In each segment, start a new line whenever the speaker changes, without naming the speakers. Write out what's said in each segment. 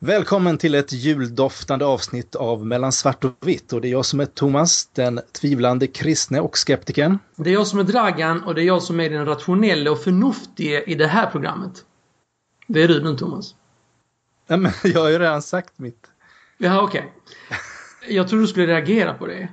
Välkommen till ett juldoftande avsnitt av Mellan svart och vitt och det är jag som är Thomas, den tvivlande kristne och skeptikern.
Det är jag som är Dragan och det är jag som är den rationella och förnuftige i det här programmet. Det är du nu Thomas.
Ja, men jag har ju redan sagt mitt.
Jaha, okej. Okay. Jag trodde du skulle reagera på det.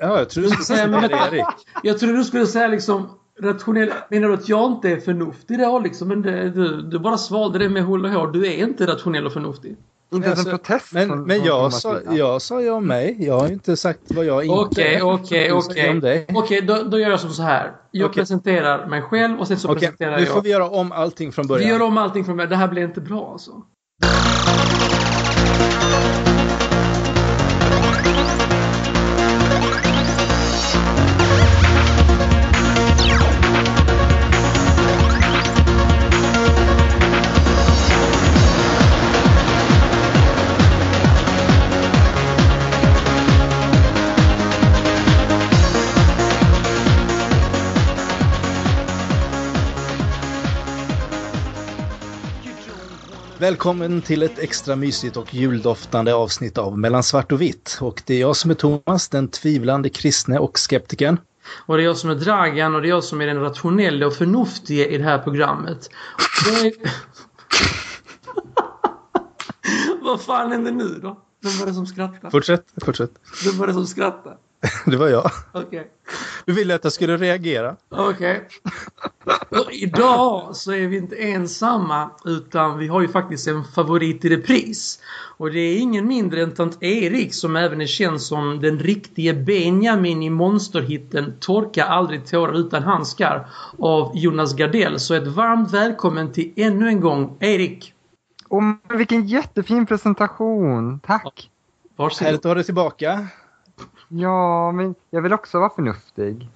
Ja, jag trodde du skulle säga men, det, Erik.
Jag trodde du skulle säga liksom rationell. Menar du att jag inte är förnuftig då liksom? Men det, du, du bara svalde det med hull och hår. Du är inte rationell och förnuftig.
Inte ens en alltså, protest
Men, från, men jag, sa, jag sa ju om mig. Jag har ju inte sagt vad jag inte
Okej, okej, okej. Okej, då, gör jag som så här. Jag okay. presenterar mig själv och sen så okay. presenterar jag...
Nu får vi göra om allting från början.
Vi gör om allting från början. Det här blir inte bra alltså.
Välkommen till ett extra mysigt och juldoftande avsnitt av Mellan svart och vitt. Och det är jag som är Thomas, den tvivlande kristne och skeptikern.
Och det är jag som är Dragan och det är jag som är den rationella och förnuftige i det här programmet. Det... Vad fan händer nu då? Vem var det som skrattade?
Fortsätt, fortsätt.
Vem var det som skrattade?
det var jag.
Okay.
Du ville att jag skulle reagera.
Okej. Okay. Idag så är vi inte ensamma utan vi har ju faktiskt en favorit i repris. Och det är ingen mindre än tant Erik som även är känd som den riktige Benjamin i monsterhitten Torka aldrig tårar utan handskar av Jonas Gardell. Så ett varmt välkommen till ännu en gång Erik.
Och vilken jättefin presentation. Tack.
Varsågod. Härligt att ha dig tillbaka.
Ja, men jag vill också vara förnuftig.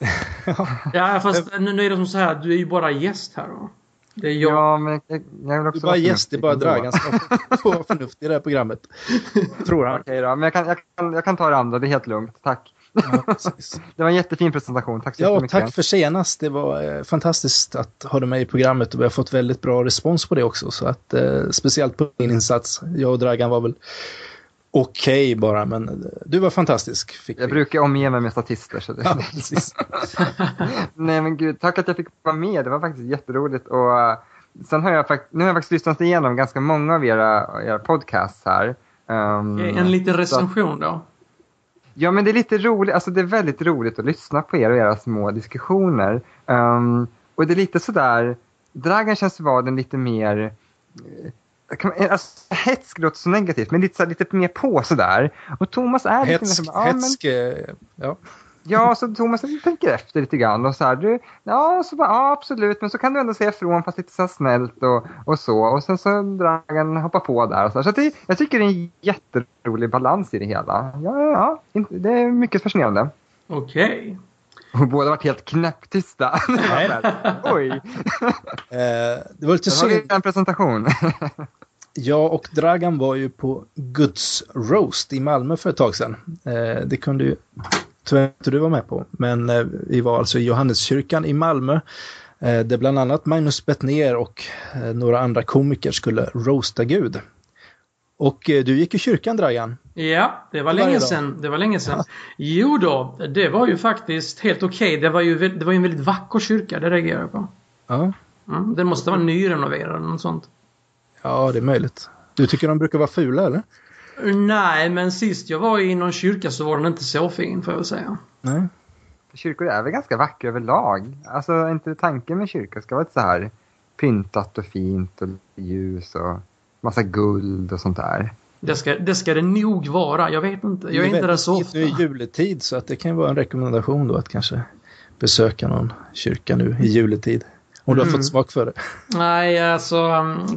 ja, fast nu, nu är det som så här, du är ju bara gäst här då.
Det är jag. Ja, men jag, jag vill också
Du är bara gäst, det är bara Dragan som vara förnuftig i det här programmet. Tror han.
Okej då, men jag kan, jag, kan, jag kan ta det andra, det är helt lugnt. Tack. Ja, det var en jättefin presentation, tack så
ja, mycket. Tack för senast, det var eh, fantastiskt att ha dig med i programmet och vi har fått väldigt bra respons på det också. Så att, eh, speciellt på din insats, jag och Dragan var väl okej okay bara, men du var fantastisk.
jag vi. brukar omge mig med statister. Så det... ja, Nej men gud, tack att jag fick vara med. Det var faktiskt jätteroligt. Och, uh, sen har jag, fakt nu har jag faktiskt lyssnat igenom ganska många av era, era podcasts här.
Um, en liten recension så... då?
Ja, men det är lite roligt. Alltså det är väldigt roligt att lyssna på er och era små diskussioner. Um, och det är lite sådär, Dragan känns vara den lite mer Alltså, hetsk låter så negativt, men lite, så, lite mer på sådär. Och Thomas är
hetsk, lite som, ja, hetsk, men, ja.
Ja, så Thomas tänker efter lite grann och så här, du, ja, så bara, ja absolut, men så kan du ändå säga ifrån fast lite så snällt och, och så. Och sen så Dragan hoppar på där och så. Så det, jag tycker det är en jätterolig balans i det hela. Ja, ja, ja det är mycket fascinerande.
Okej.
Och båda varit helt knäpptysta. Oj!
eh, det var lite
synd. en presentation.
jag och Dragan var ju på Guds Roast i Malmö för ett tag sedan. Eh, det kunde ju tyvärr inte du vara med på. Men eh, vi var alltså i Johanneskyrkan i Malmö. Eh, där bland annat Magnus Bettner och eh, några andra komiker skulle roasta Gud. Och eh, du gick i kyrkan Dragan.
Ja, det var länge sedan. Det var länge sedan. Ja. Jo då, det var ju faktiskt helt okej. Okay. Det, var ju, det var en väldigt vacker kyrka, det reagerar jag på.
Ja.
Mm, den måste vara nyrenoverad eller något sånt.
Ja, det är möjligt. Du tycker de brukar vara fula eller?
Nej, men sist jag var i någon kyrka så var den inte så fin får jag säga.
Nej.
Kyrkor är väl ganska vackra överlag. Alltså inte tanken med kyrka ska vara så här pyntat och fint och ljus och massa guld och sånt där.
Det ska, det ska det nog vara. Jag vet inte. Jag är, är inte där så ofta.
Nu är juletid så att det kan vara en rekommendation då att kanske besöka någon kyrka nu i juletid. Om du har mm. fått smak för det.
Nej, alltså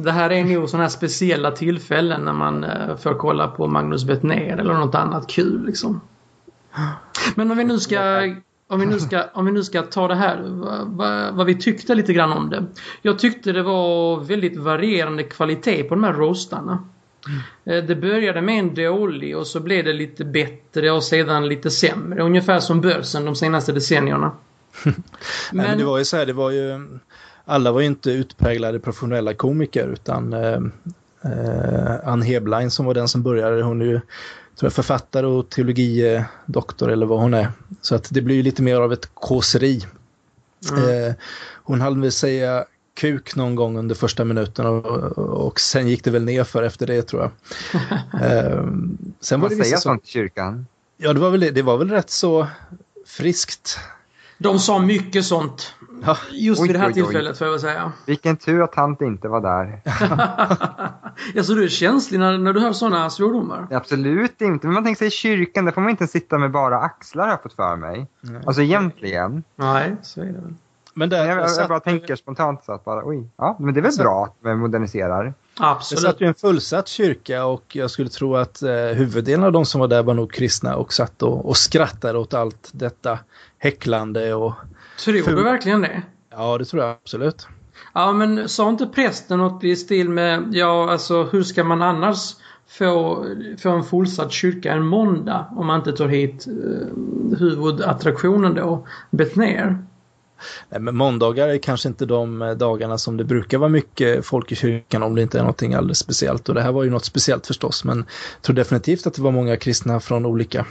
det här är nog sådana här speciella tillfällen när man uh, får kolla på Magnus Bettner eller något annat kul liksom. Men om vi nu ska om vi nu ska, om vi nu ska ta det här, vad, vad, vi tyckte lite grann om det. Jag tyckte det var väldigt varierande kvalitet på de här roastarna. Mm. Det började med en dålig och så blev det lite bättre och sedan lite sämre. Ungefär som börsen de senaste decennierna.
men... Nej, men det var ju så här, det var ju... Alla var ju inte utpräglade professionella komiker utan eh, Eh, Ann Heblein som var den som började, hon är ju tror jag, författare och teologidoktor eller vad hon är. Så att det blir ju lite mer av ett kåseri. Mm. Eh, hon hann väl säga kuk någon gång under första minuten och, och sen gick det väl ner för efter det tror jag.
eh, sen var det säga sånt i kyrkan?
Ja, det var, väl, det var väl rätt så friskt.
De sa mycket sånt. Ja. Just oj, vid det här oj, tillfället oj. får jag väl säga.
Vilken tur att tant inte var där.
ja, så du är känslig när, när du hör sådana svordomar?
Absolut inte. Men man tänker sig i kyrkan, där får man inte sitta med bara axlar har jag fått för mig. Nej. Alltså egentligen.
Nej, så är det väl.
Men där, jag, jag, jag bara tänker spontant så att bara, oj, ja, men det är väl bra att man moderniserar.
Absolut.
Det satt ju en fullsatt kyrka och jag skulle tro att eh, huvuddelen av de som var där var nog kristna och satt och, och skrattade åt allt detta häcklande och...
Tror du verkligen det?
Ja, det tror jag absolut.
Ja, men sa inte prästen något i stil med, ja alltså hur ska man annars få, få en fullsatt kyrka en måndag om man inte tar hit eh, huvudattraktionen då, Betnér?
Nej, men måndagar är kanske inte de eh, dagarna som det brukar vara mycket folk i kyrkan om det inte är någonting alldeles speciellt. Och det här var ju något speciellt förstås, men jag tror definitivt att det var många kristna från olika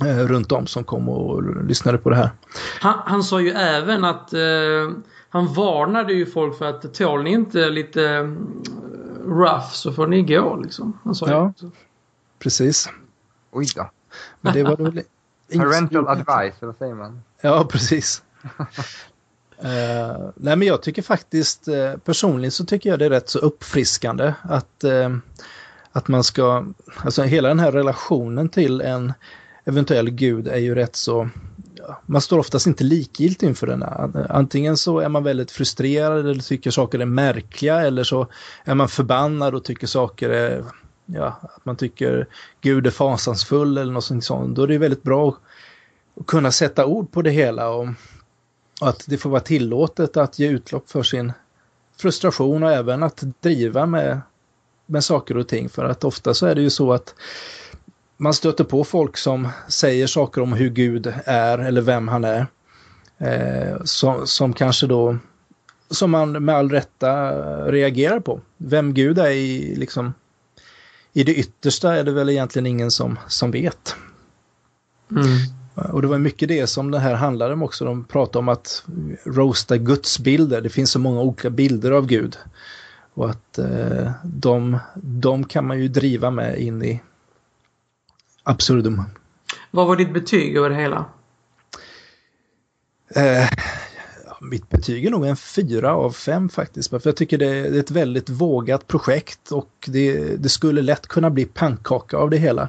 runt om som kom och lyssnade på det här.
Han, han sa ju även att eh, han varnade ju folk för att tål ni inte lite eh, rough så får ni gå liksom. Han sa
ja, ju precis.
Oj då.
Men det var väl
Parental advice, eller vad säger man?
Ja, precis uh, nej men jag tycker faktiskt uh, personligen så tycker jag det är rätt så uppfriskande att, uh, att man ska, alltså hela den här relationen till en eventuell gud är ju rätt så, man står oftast inte likgiltig inför den. Antingen så är man väldigt frustrerad eller tycker saker är märkliga eller så är man förbannad och tycker saker är, ja, att man tycker Gud är fasansfull eller något sånt. Då är det väldigt bra att kunna sätta ord på det hela och och att det får vara tillåtet att ge utlopp för sin frustration och även att driva med, med saker och ting. För att ofta så är det ju så att man stöter på folk som säger saker om hur Gud är eller vem han är. Eh, som, som kanske då, som man med all rätta reagerar på. Vem Gud är i, liksom, i det yttersta är det väl egentligen ingen som, som vet. Mm. Och det var mycket det som det här handlade om också. De pratade om att roasta gudsbilder. Det finns så många olika bilder av Gud. Och att eh, de, de kan man ju driva med in i absurdum.
Vad var ditt betyg över det hela?
Eh, mitt betyg är nog en fyra av fem faktiskt. För jag tycker det är ett väldigt vågat projekt och det, det skulle lätt kunna bli pannkaka av det hela.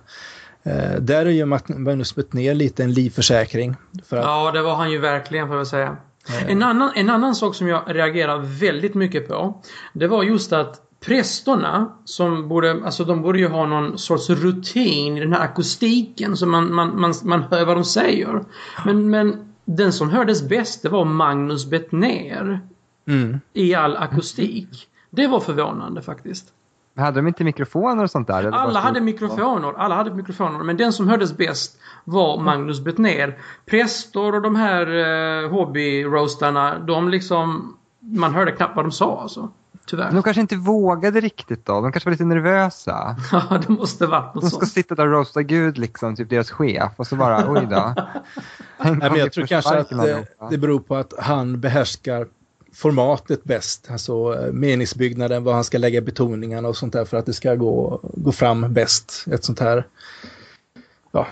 Eh, där är ju Magnus ner lite en livförsäkring.
För att... Ja, det var han ju verkligen får jag säga. Eh. En, annan, en annan sak som jag reagerar väldigt mycket på. Det var just att prästerna som borde, alltså de borde ju ha någon sorts rutin i den här akustiken så man, man, man, man hör vad de säger. Men, men den som hördes bäst det var Magnus Bettner. Mm. I all akustik. Det var förvånande faktiskt.
Hade de inte mikrofoner och sånt där?
Alla hade mikrofoner, alla hade mikrofoner. Men den som hördes bäst var Magnus Bettner. Präster och de här eh, hobbyroastarna, de liksom... Man hörde knappt vad de sa alltså. Tyvärr.
De kanske inte vågade riktigt då. De kanske var lite nervösa.
Ja, det måste varit något
De ska sånt. sitta där och roasta Gud, liksom, typ deras chef. Och så bara, oj då.
Nej, men jag tror kanske att det, det beror på att han behärskar formatet bäst, alltså eh, meningsbyggnaden, var han ska lägga betoningarna och sånt där för att det ska gå, gå fram bäst. Ett sånt här
Ja.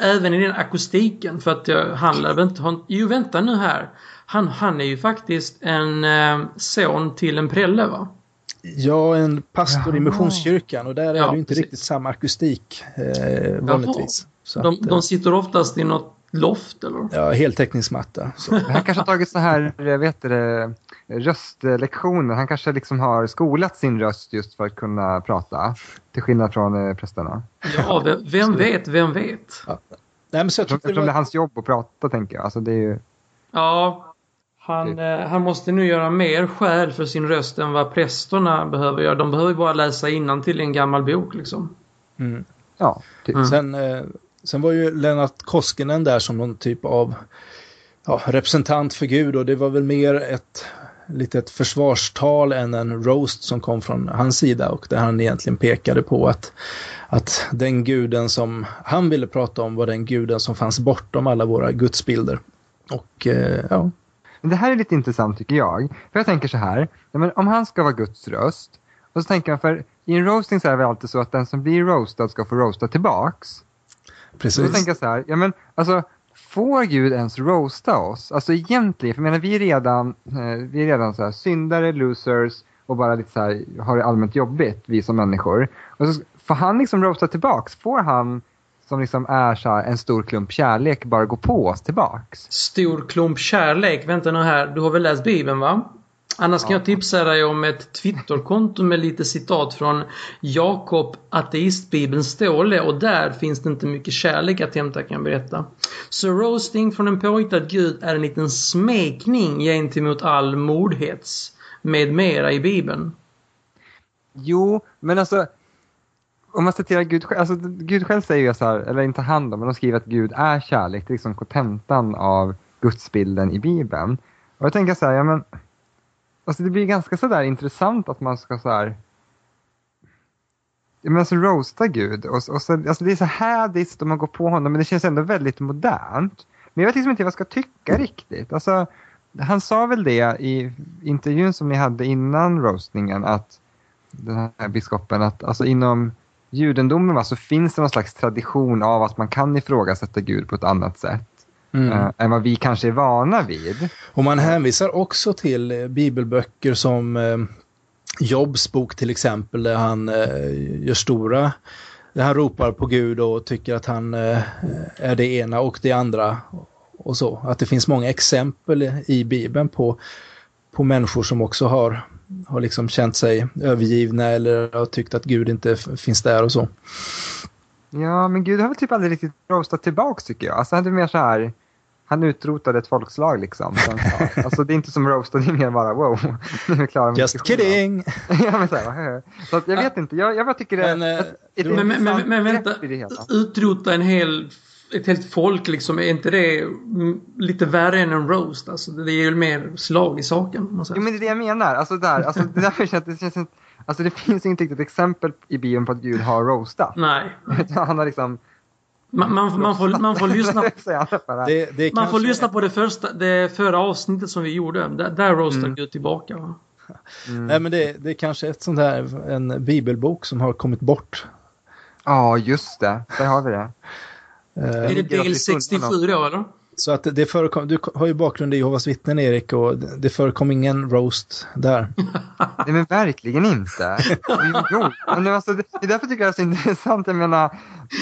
Även i den akustiken för att jag handlar inte... Jo vänta nu här. Han, han är ju faktiskt en eh, son till en prälle va?
Ja, en pastor i Missionskyrkan och där är ja, det inte precis. riktigt samma akustik eh, vanligtvis.
de, att, de sitter oftast i något loft eller?
Ja, heltäckningsmatta.
Han kanske har tagit så här, jag vet det, röstlektioner. Han kanske liksom har skolat sin röst just för att kunna prata. Till skillnad från eh, prästerna.
Ja, vem, vem vet, vem vet? Ja.
Nej, men så
jag tror det, var... det är hans jobb att prata, tänker jag. Alltså, det är ju...
Ja, han, eh, han måste nu göra mer skäl för sin röst än vad prästerna behöver göra. De behöver bara läsa innan till en gammal bok liksom.
Mm. Ja, typ. Mm. Sen, eh, sen var ju Lennart Koskinen där som någon typ av ja, representant för Gud och det var väl mer ett lite ett försvarstal än en roast som kom från hans sida och där han egentligen pekade på att, att den guden som han ville prata om var den guden som fanns bortom alla våra gudsbilder. Och eh, ja.
Det här är lite intressant tycker jag. För jag tänker så här, om han ska vara Guds röst, och så tänker man för i en roasting så är det alltid så att den som blir roastad ska få roasta tillbaks.
Precis.
Då tänker jag så här, ja men alltså får Gud ens roasta oss? Alltså egentligen, för jag menar vi är redan, eh, vi är redan så här syndare, losers och bara lite så här, har det allmänt jobbigt, vi som människor. Och så får han liksom roasta tillbaks? Får han som liksom är så här, en stor klump kärlek bara gå på oss tillbaks?
Stor klump kärlek? Vänta nu här, du har väl läst Bibeln va? Annars kan jag tipsa dig om ett Twitterkonto med lite citat från Jakob Ateistbibeln Ståhle och där finns det inte mycket kärlek att hämta kan jag berätta. Så roasting från en påhittad gud är en liten smekning gentemot all mordhets med mera i Bibeln.
Jo, men alltså om man citerar Gud själv, alltså Gud själv säger ju så här, eller inte han då, men de skriver att Gud är kärlek, det är liksom kontentan av gudsbilden i Bibeln. Och jag tänker så här, ja men Alltså det blir ganska sådär intressant att man ska så här men alltså roasta Gud. Och, och så, alltså det är så hädiskt om man går på honom men det känns ändå väldigt modernt. Men jag vet liksom inte vad jag ska tycka riktigt. Alltså, han sa väl det i intervjun som ni hade innan roastningen att den här biskopen att alltså inom judendomen va, så finns det någon slags tradition av att man kan ifrågasätta Gud på ett annat sätt mm. äh, än vad vi kanske är vana vid.
Och man hänvisar också till eh, bibelböcker som eh, Jobs bok till exempel där han eh, gör stora där han ropar på Gud och tycker att han eh, är det ena och det andra och så. Att det finns många exempel i Bibeln på, på människor som också har, har liksom känt sig övergivna eller har tyckt att Gud inte finns där och så.
Ja, men Gud har väl typ aldrig riktigt roastat tillbaks tycker jag. Alltså han är mer så här, han utrotade ett folkslag liksom. Alltså det är inte som roast, det är mer bara wow, nu är klara med
Just kidding!
ja, men så, här, så att jag vet inte, jag, jag bara tycker det
men, är ett, ett men, men, men, men vänta, utrota en hel ett helt folk liksom, är inte det lite värre än en roast? Alltså, det är ju mer slag i saken.
Jo, men det är det jag menar. Alltså, där, alltså, det, därför känns, det känns Alltså det finns inte riktigt exempel i Bibeln på att Gud har roastat.
Nej.
Han har liksom
man, man, man, får, man får lyssna, det, det man får lyssna på det, första, det förra avsnittet som vi gjorde. Där, där roastar mm. Gud tillbaka. Va?
Mm. Nej, men det, det är kanske ett sånt här, en bibelbok som har kommit bort.
Ja, just det. Där har vi det.
är det del 67 då, eller?
Så att det förekom, du har ju bakgrund i Jehovas vittnen Erik och det förekom ingen roast där.
Nej men verkligen inte. Jo, men alltså, det, är därför tycker jag det är så intressant. Jag menar,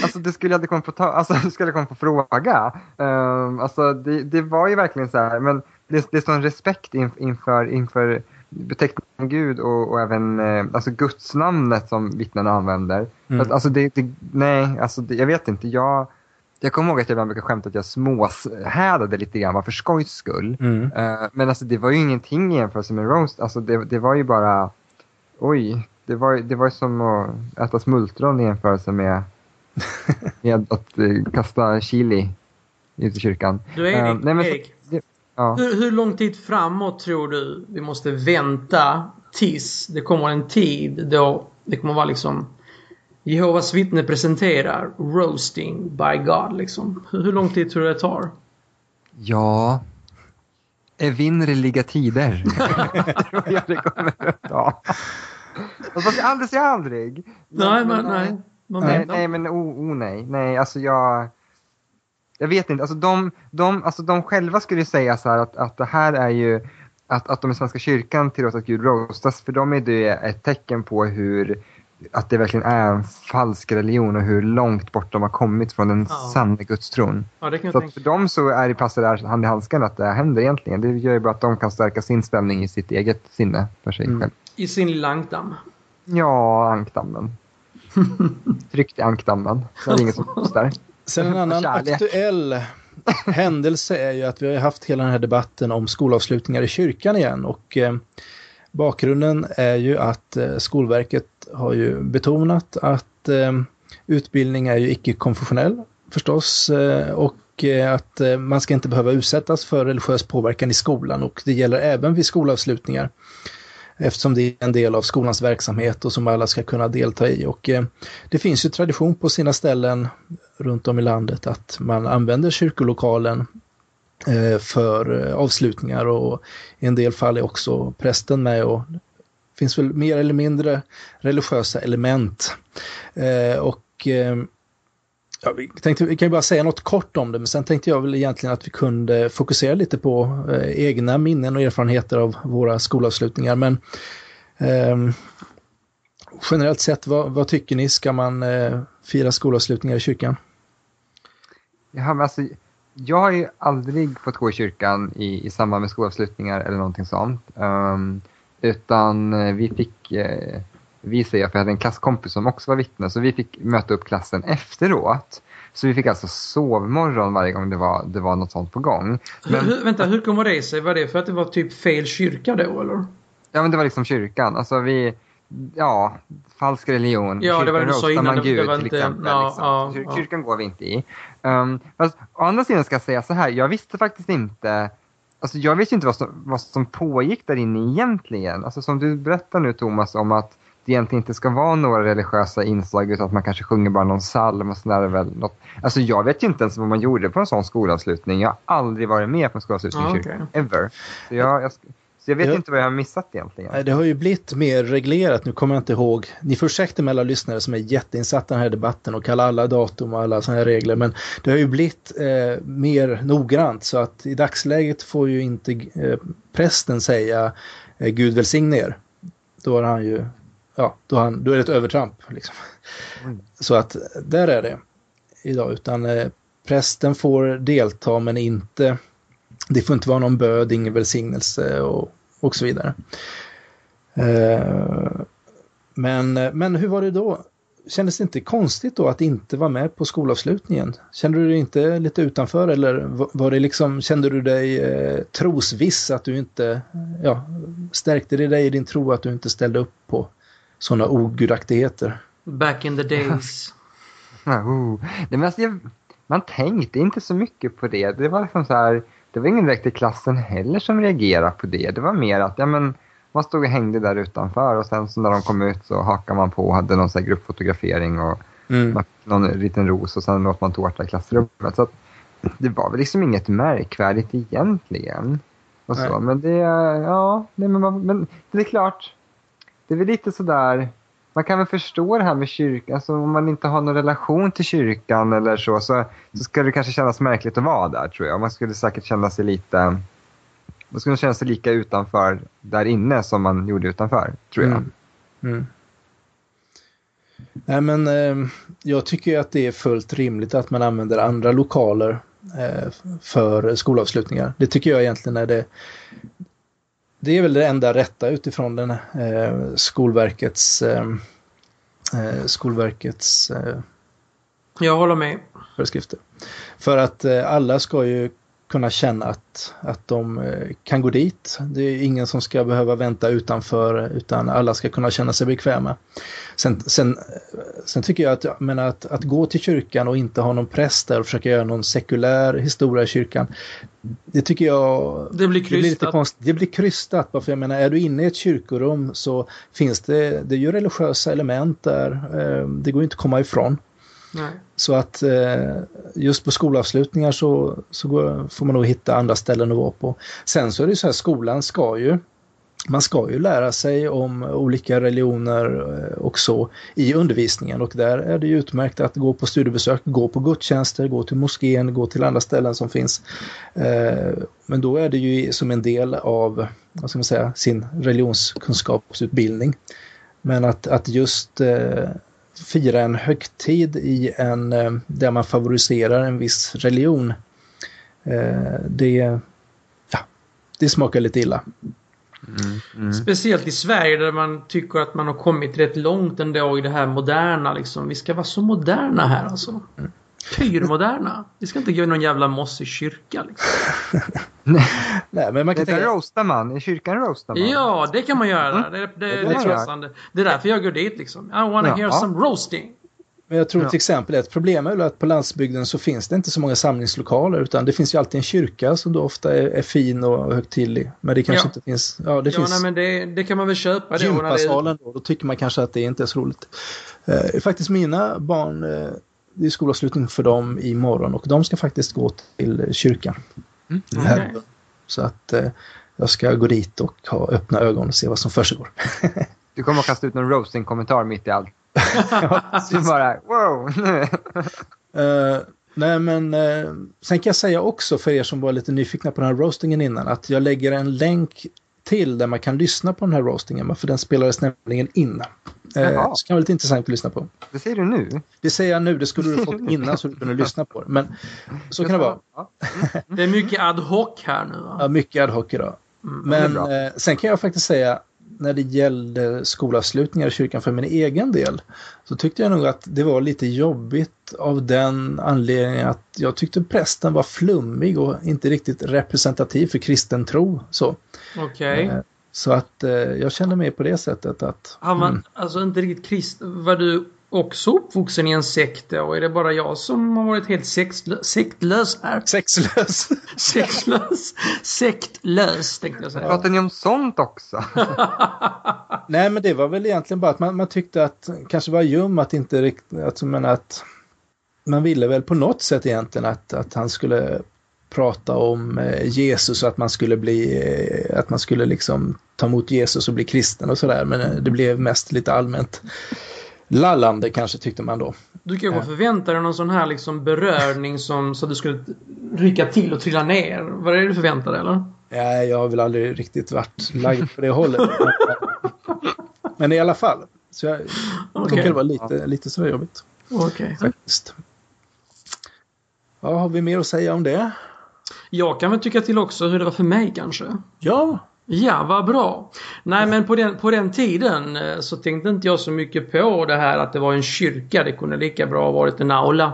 alltså det skulle jag komma på, ta, alltså, det skulle jag komma på fråga. Um, alltså det, det, var ju verkligen så här, men det, det är sån respekt in, inför, inför beteckningen Gud och, och även eh, alltså gudsnamnet som vittnena använder. Mm. Alltså det, det, nej, alltså jag vet inte. Jag jag kommer ihåg att jag ibland brukade skämta att jag småhädade lite grann bara för skojs skull. Mm. Uh, men alltså det var ju ingenting i jämförelse med roast. Alltså det, det var ju bara, oj, det var, det var som att äta smultron i jämförelse med, med att uh, kasta chili ut i kyrkan.
Du Erik, uh, nej, men, Erik det, ja. hur, hur lång tid framåt tror du vi måste vänta tills det kommer en tid då det kommer vara liksom Jehovas vittne presenterar roasting by God liksom. Hur lång tid tror du det tar?
Ja, evinnerliga tider. jag det kommer att ta. Fast aldrig säga aldrig.
Nej, men, nej.
Man nej, nej, men oh, oh, nej. Nej, alltså jag... Jag vet inte. Alltså de, de, alltså de själva skulle säga så här att, att det här är ju... Att, att de i Svenska kyrkan tillåter att Gud roastas, för dem är det ett tecken på hur att det verkligen är en falsk religion och hur långt bort de har kommit från den ja. sanna gudstron. Ja, så för dem så är det passar där hand i handsken att det händer egentligen. Det gör ju bara att de kan stärka sin ställning i sitt eget sinne för sig mm. själv.
I sin lilla ankdamm?
Ja, ankdammen. Tryckt i ankdammen. Så är det ingen som där.
Sen en annan aktuell händelse är ju att vi har haft hela den här debatten om skolavslutningar i kyrkan igen. Och eh, Bakgrunden är ju att eh, Skolverket har ju betonat att eh, utbildning är ju icke-konfessionell förstås. Eh, och att man ska inte behöva utsättas för religiös påverkan i skolan och det gäller även vid skolavslutningar. Eftersom det är en del av skolans verksamhet och som alla ska kunna delta i. Och det finns ju tradition på sina ställen runt om i landet att man använder kyrkolokalen Eh, för eh, avslutningar och i en del fall är också prästen med och det finns väl mer eller mindre religiösa element. Eh, och Ja, vi, tänkte, vi kan ju bara säga något kort om det, men sen tänkte jag väl egentligen att vi kunde fokusera lite på eh, egna minnen och erfarenheter av våra skolavslutningar. Men eh, generellt sett, vad, vad, tycker ni? Ska man eh, fira skolavslutningar i kyrkan?
Ja, men alltså, jag har ju aldrig fått gå i kyrkan i, i samband med skolavslutningar eller någonting sånt. Um, utan eh, vi fick eh, vi säger att vi hade en klasskompis som också var vittne så vi fick möta upp klassen efteråt. Så vi fick alltså sovmorgon varje gång det var, det var något sånt på gång.
Men, hur, vänta, hur kommer det sig? Var det för att det var typ fel kyrka då eller?
Ja men det var liksom kyrkan. Alltså vi, ja, falsk religion.
Ja, det var det du sa innan.
Gud,
det var
till
inte,
exempel,
ja,
liksom.
ja,
Kyrkan går vi inte i. Um, fast, å andra sidan ska jag säga så här, jag visste faktiskt inte Alltså jag visste inte vad som, vad som pågick där inne egentligen. Alltså som du berättar nu Thomas om att det egentligen inte ska vara några religiösa inslag utan att man kanske sjunger bara någon psalm och sådär väl något. Alltså jag vet ju inte ens vad man gjorde på en sån skolavslutning. Jag har aldrig varit med på en skolavslutning
ah,
kyrkan, ever. Så jag, jag, så jag vet ja. inte vad jag har missat egentligen.
Det har ju blivit mer reglerat, nu kommer jag inte ihåg. Ni får ursäkta med alla lyssnare som är jätteinsatta i den här debatten och kallar alla datum och alla sådana här regler. Men det har ju blivit eh, mer noggrant så att i dagsläget får ju inte eh, prästen säga eh, Gud välsigne er. Då har han ju ja, då, han, då är det ett övertramp. Liksom. Mm. Så att där är det idag, utan eh, prästen får delta men inte, det får inte vara någon böd, ingen välsignelse och, och så vidare. Eh, men, men hur var det då? Kändes det inte konstigt då att inte vara med på skolavslutningen? Kände du dig inte lite utanför eller var det liksom, kände du dig eh, trosviss att du inte, ja, stärkte det dig i din tro att du inte ställde upp på sådana ogudaktigheter.
Back in the days.
oh. Nej, men alltså, jag, man tänkte inte så mycket på det. Det var liksom så här, det var ingen direkt i klassen heller som reagerade på det. Det var mer att ja, men, man stod och hängde där utanför och sen så när de kom ut så hakade man på och hade någon så gruppfotografering och mm. någon liten ros och sen åt man tårta i klassrummet. Så att, det var väl liksom inget märkvärdigt egentligen. Och så. Men det, ja, nej, men, men det är klart det är väl lite sådär, man kan väl förstå det här med kyrkan, alltså om man inte har någon relation till kyrkan eller så, så, så ska det kanske kännas märkligt att vara där tror jag. Man skulle säkert känna sig lite, man skulle känna sig lika utanför där inne som man gjorde utanför, tror jag. Mm. Mm.
Nej men eh, jag tycker att det är fullt rimligt att man använder andra lokaler eh, för skolavslutningar. Det tycker jag egentligen är det det är väl det enda rätta utifrån den eh, Skolverkets eh, eh, Skolverkets eh,
Jag håller med.
Föreskrifter. För att eh, alla ska ju kunna känna att, att de eh, kan gå dit. Det är ingen som ska behöva vänta utanför utan alla ska kunna känna sig bekväma. Sen, sen, sen tycker jag att, jag menar, att, att gå till kyrkan och inte ha någon präst där och försöka göra någon sekulär historia i kyrkan. Det tycker jag
det blir krystat. Det blir, lite konstigt.
Det blir krystat. För jag menar, är du inne i ett kyrkorum så finns det, det är ju religiösa element där. Eh, det går inte att komma ifrån.
Nej.
Så att eh, just på skolavslutningar så, så går, får man nog hitta andra ställen att vara på. Sen så är det ju så här, skolan ska ju man ska ju lära sig om olika religioner eh, och så i undervisningen och där är det ju utmärkt att gå på studiebesök, gå på gudstjänster, gå till moskén, gå till andra ställen som finns. Eh, men då är det ju som en del av vad ska man säga, sin religionskunskapsutbildning. Men att, att just eh, fira en högtid i en, eh, där man favoriserar en viss religion. Eh, det, ja, det smakar lite illa.
Mm, mm. Speciellt i Sverige där man tycker att man har kommit rätt långt ändå i det här moderna. Liksom. Vi ska vara så moderna här alltså. Mm. Pyrmoderna. Vi ska inte gå i någon jävla mossig kyrka. Liksom.
Nej, men man kan det tänka... roastar man. I kyrkan roastar man.
Ja, det kan man göra. Mm. Det, det, det, det, är det, det är därför jag går dit liksom. I wanna ja, hear ja. some roasting.
Men jag tror
Ja.
till exempel ett problem är att på landsbygden så finns det inte så många samlingslokaler utan det finns ju alltid en kyrka som då ofta är, är fin och högtidlig. Men det kanske
Ja.
inte finns, ja det
ja,
finns
nej, men det, det kan man väl köpa
gympasalen då, då tycker man kanske att det inte är så roligt. Eh, faktiskt mina barn, eh, det är skolavslutning för dem imorgon och de ska faktiskt gå till kyrkan.
Mm.
Här. Så att eh, jag ska gå dit och ha öppna ögon och se vad som försiggår.
Du kommer att kasta ut någon roasting-kommentar mitt i allt. Du bara, wow!
Eh, nej men eh, sen kan jag säga också för er som var lite nyfikna på den här roastingen innan att jag lägger en länk till där man kan lyssna på den här roastingen för den spelades nämligen in. Eh,
Jaha.
så kan vara lite intressant att lyssna på.
Det säger du nu?
Det säger jag nu, det skulle du fått innan så du kunde lyssna på det. Men så kan det vara.
Ja.
Det är mycket ad hoc här nu. Va?
Ja, mycket ad hoc idag.
Mm.
Men eh, sen kan jag faktiskt säga när det gällde skolavslutningar i kyrkan för min egen del så tyckte jag nog att det var lite jobbigt av den anledningen att jag tyckte prästen var flummig och inte riktigt representativ för kristen tro.
Okej.
eh, så att eh, jag kände mig på det sättet att
Han var
mm,
alltså inte riktigt krist. Var du också uppvuxen i en sekt då? Är det bara jag som har varit helt sexlö- sektlös här?
sexlös.
Sexlös? Sektlös tänkte jag säga.
Pratar ni om sånt också?
Nej, men det var väl egentligen bara att man, man tyckte att kanske var ljum att inte riktigt, att, men att man ville väl på något sätt egentligen att, att han skulle prata om eh, Jesus och att man skulle bli, eh, att man skulle liksom ta emot Jesus och bli kristen och sådär. Men eh, det blev mest lite allmänt lallande kanske tyckte man då.
Du kanske förväntade dig någon sån här liksom berörning som så att du skulle rycka till och trilla ner. Var det det du förväntade eller?
Nej, jag har väl aldrig riktigt varit lagd på det hållet. Men i alla fall. Så jag
Okej.
tycker det var lite, lite sådär jobbigt
Okej.
faktiskt. Ja, har vi mer att säga om det?
Jag kan väl tycka till också hur det var för mig kanske.
Ja,
Ja, vad bra. Nej, men på den, på den tiden eh, så tänkte inte jag så mycket på det här att det var en kyrka. Det kunde lika bra ha varit en aula.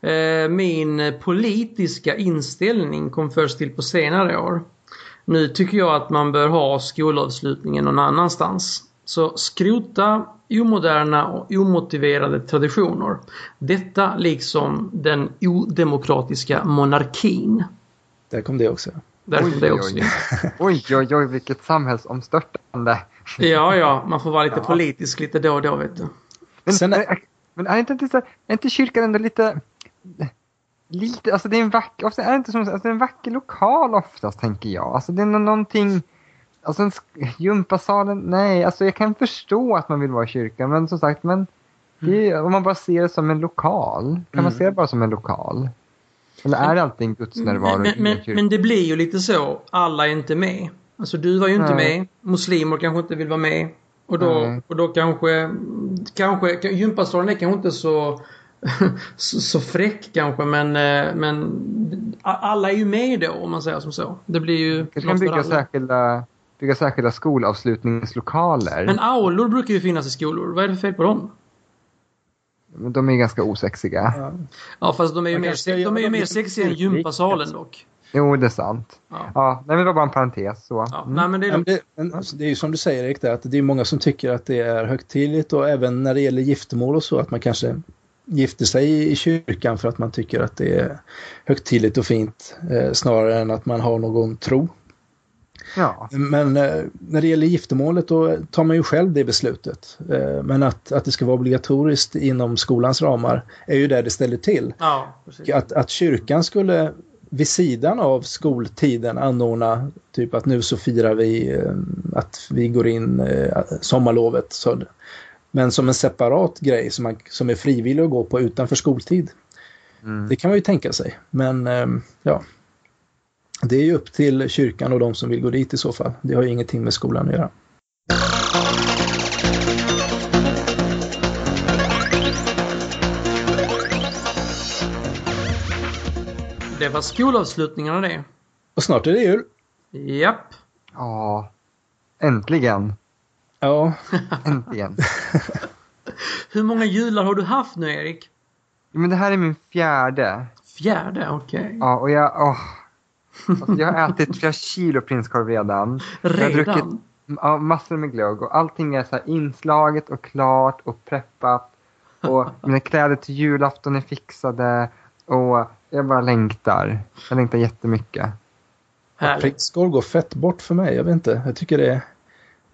Eh, Min politiska inställning kom först till på senare år. Nu tycker jag att man bör ha skolavslutningen någon annanstans. Så skrota omoderna och omotiverade traditioner. Detta liksom den odemokratiska monarkin.
Där kom det också.
Där kom det också.
oj. oj, oj, oj, vilket samhällsomstörtande.
Ja, ja, man får vara lite politisk lite då och då vet du.
Men,
Sen är-
är, men är inte, är inte kyrkan ändå lite... Lite, alltså det är en vacker, ofta är det inte som, alltså det är en vacker lokal oftast tänker jag. Alltså det är nå- någonting, alltså en gympasalen, nej, alltså jag kan förstå att man vill vara i kyrkan men som sagt, men det är, om man bara ser det som en lokal, kan man
Mm.
se det bara som en lokal? Eller är det alltid en gudsnärvaro
Men, men, men det blir ju lite så. Alla är inte med. Alltså du var ju inte
Nej.
med. Muslimer kanske inte vill vara med. Och då,
Nej.
och då kanske, kanske, gympasalen är kanske inte så, så, så fräck kanske men, eh, men alla är ju med då om man säger som så. Det blir ju
Kanske kan bygga
alla.
särskilda, bygga särskilda skolavslutningslokaler.
Men aulor brukar ju finnas i skolor. Vad är det för fel på dem?
De är ganska osexiga.
Ja.
Ja fast de är ju mer,
ska
de är ju mer sexiga än gympasalen dock.
Jo, det är sant.
Ja.
Ja, nej, men det var bara en parentes. Så.
Ja.
Mm.
Nej men det är
det, men, alltså, det är ju som du säger Erik, där, att det är många som tycker att det är högtidligt och även när det gäller giftermål och så att man kanske gifter sig i kyrkan för att man tycker att det är högtidligt och fint eh, snarare än att man har någon tro.
Ja.
Men eh, när det gäller giftermålet då tar man ju själv det beslutet. Eh, men att, att det ska vara obligatoriskt inom skolans ramar är ju där det ställer till.
Ja.
Att, att kyrkan skulle vid sidan av skoltiden anordna typ att nu så firar vi eh, att vi går in eh, sommarlovet. Så, men som en separat grej som, man, som är frivillig att gå på utanför skoltid.
Mm.
Det kan man ju tänka sig. Men eh, ja, det är ju upp till kyrkan och de som vill gå dit i så fall. Det har ju ingenting med skolan att göra.
Det var skolavslutningarna det.
Och snart är det jul.
Japp.
ja. Äntligen.
Ja,
Äntligen.
Hur många jular har du haft nu Erik?
Men det här är min fjärde.
Fjärde, okej.
Ja, och jag... Åh. Alltså, jag har ätit flera kilo prinskorv redan. Jag har druckit
Redan?
ja, massor med glögg och allting är så här inslaget och klart och preppat. och mina kläder till julafton är fixade och jag bara längtar. Jag längtar jättemycket.
Prickskorv går fett bort för mig, jag vet inte. Jag tycker det är,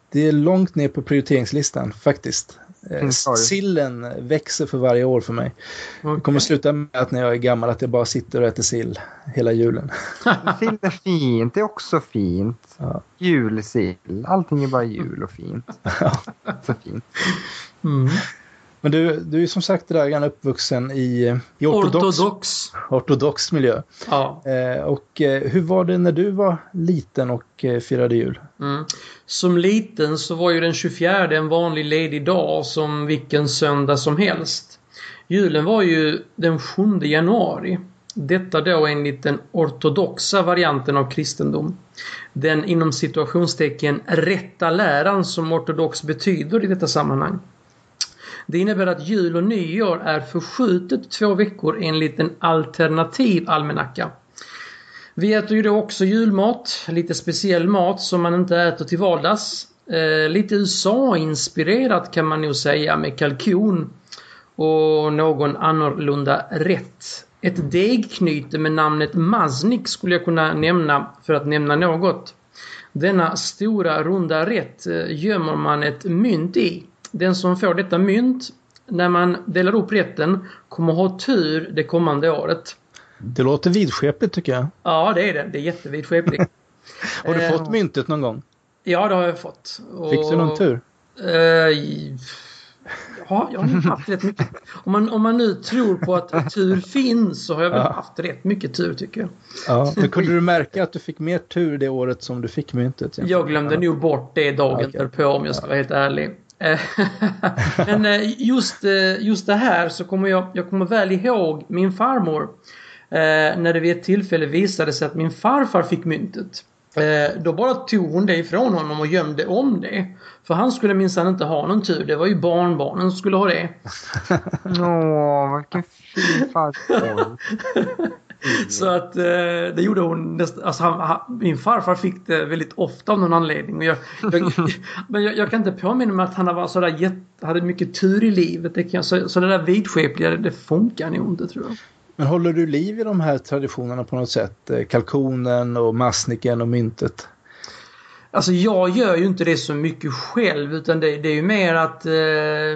det är långt ner på prioriteringslistan faktiskt. Mm, Sillen växer för varje år för mig. Okay. Det kommer sluta med att när jag är gammal att jag bara sitter och äter sill hela julen.
sill är fint, det är också fint. Ja. Julsill, allting är bara jul och fint. Så fint.
Mm. Men du, du är som sagt Dragan uppvuxen i, i ortodox, ortodox. ortodox miljö. Ja. Eh, och eh, hur var det när du var liten och eh, firade jul? Mm.
Som liten så var ju den 24 en vanlig ledig dag som vilken söndag som helst. Julen var ju den 7 januari. Detta då enligt den ortodoxa varianten av kristendom. Den inom situationstecken rätta läran som ortodox betyder i detta sammanhang. Det innebär att jul och nyår är förskjutet två veckor enligt en alternativ almanacka. Vi äter ju då också julmat, lite speciell mat som man inte äter till vardags. Eh, lite USA-inspirerat kan man nog säga med kalkon och någon annorlunda rätt. Ett degknyte med namnet maznik skulle jag kunna nämna för att nämna något. Denna stora runda rätt eh, gömmer man ett mynt i. Den som får detta mynt när man delar upp rätten kommer ha tur det kommande året.
Det låter vidskepligt tycker jag.
Ja, det är det. Det är jättevidskepligt.
har du fått myntet någon gång?
Ja, det har jag fått.
Fick du någon tur?
Uh, ja, jag har haft rätt mycket. Om man, om man nu tror på att tur finns så har jag väl ja. haft rätt mycket tur tycker jag.
Ja, men kunde du märka att du fick mer tur det året som du fick myntet?
Jag glömde ja. nog bort det dagen okay. därpå om jag ska vara helt ärlig. Eh, men eh, just, eh, just det här så kommer jag, jag kommer väl ihåg min farmor. När det vid ett tillfälle visade sig att min farfar fick myntet. Då bara tog hon det ifrån honom och gömde om det. För han skulle minsann inte ha någon tur. Det var ju barnbarnen som skulle ha det.
Åh, vilken fin farfar.
Så att eh, det gjorde hon nästan, alltså han, han, min farfar fick det väldigt ofta av någon anledning. Och jag, jag men jag, jag, kan inte påminna mig att han var sådär jätte, hade mycket tur i livet. Det kan, så, så det där vidskepliga, det funkar nog inte tror jag.
Men håller du liv i de här traditionerna på något sätt? Eh, kalkonen och massniken och myntet?
Alltså jag gör ju inte det så mycket själv utan det, det är ju mer att eh,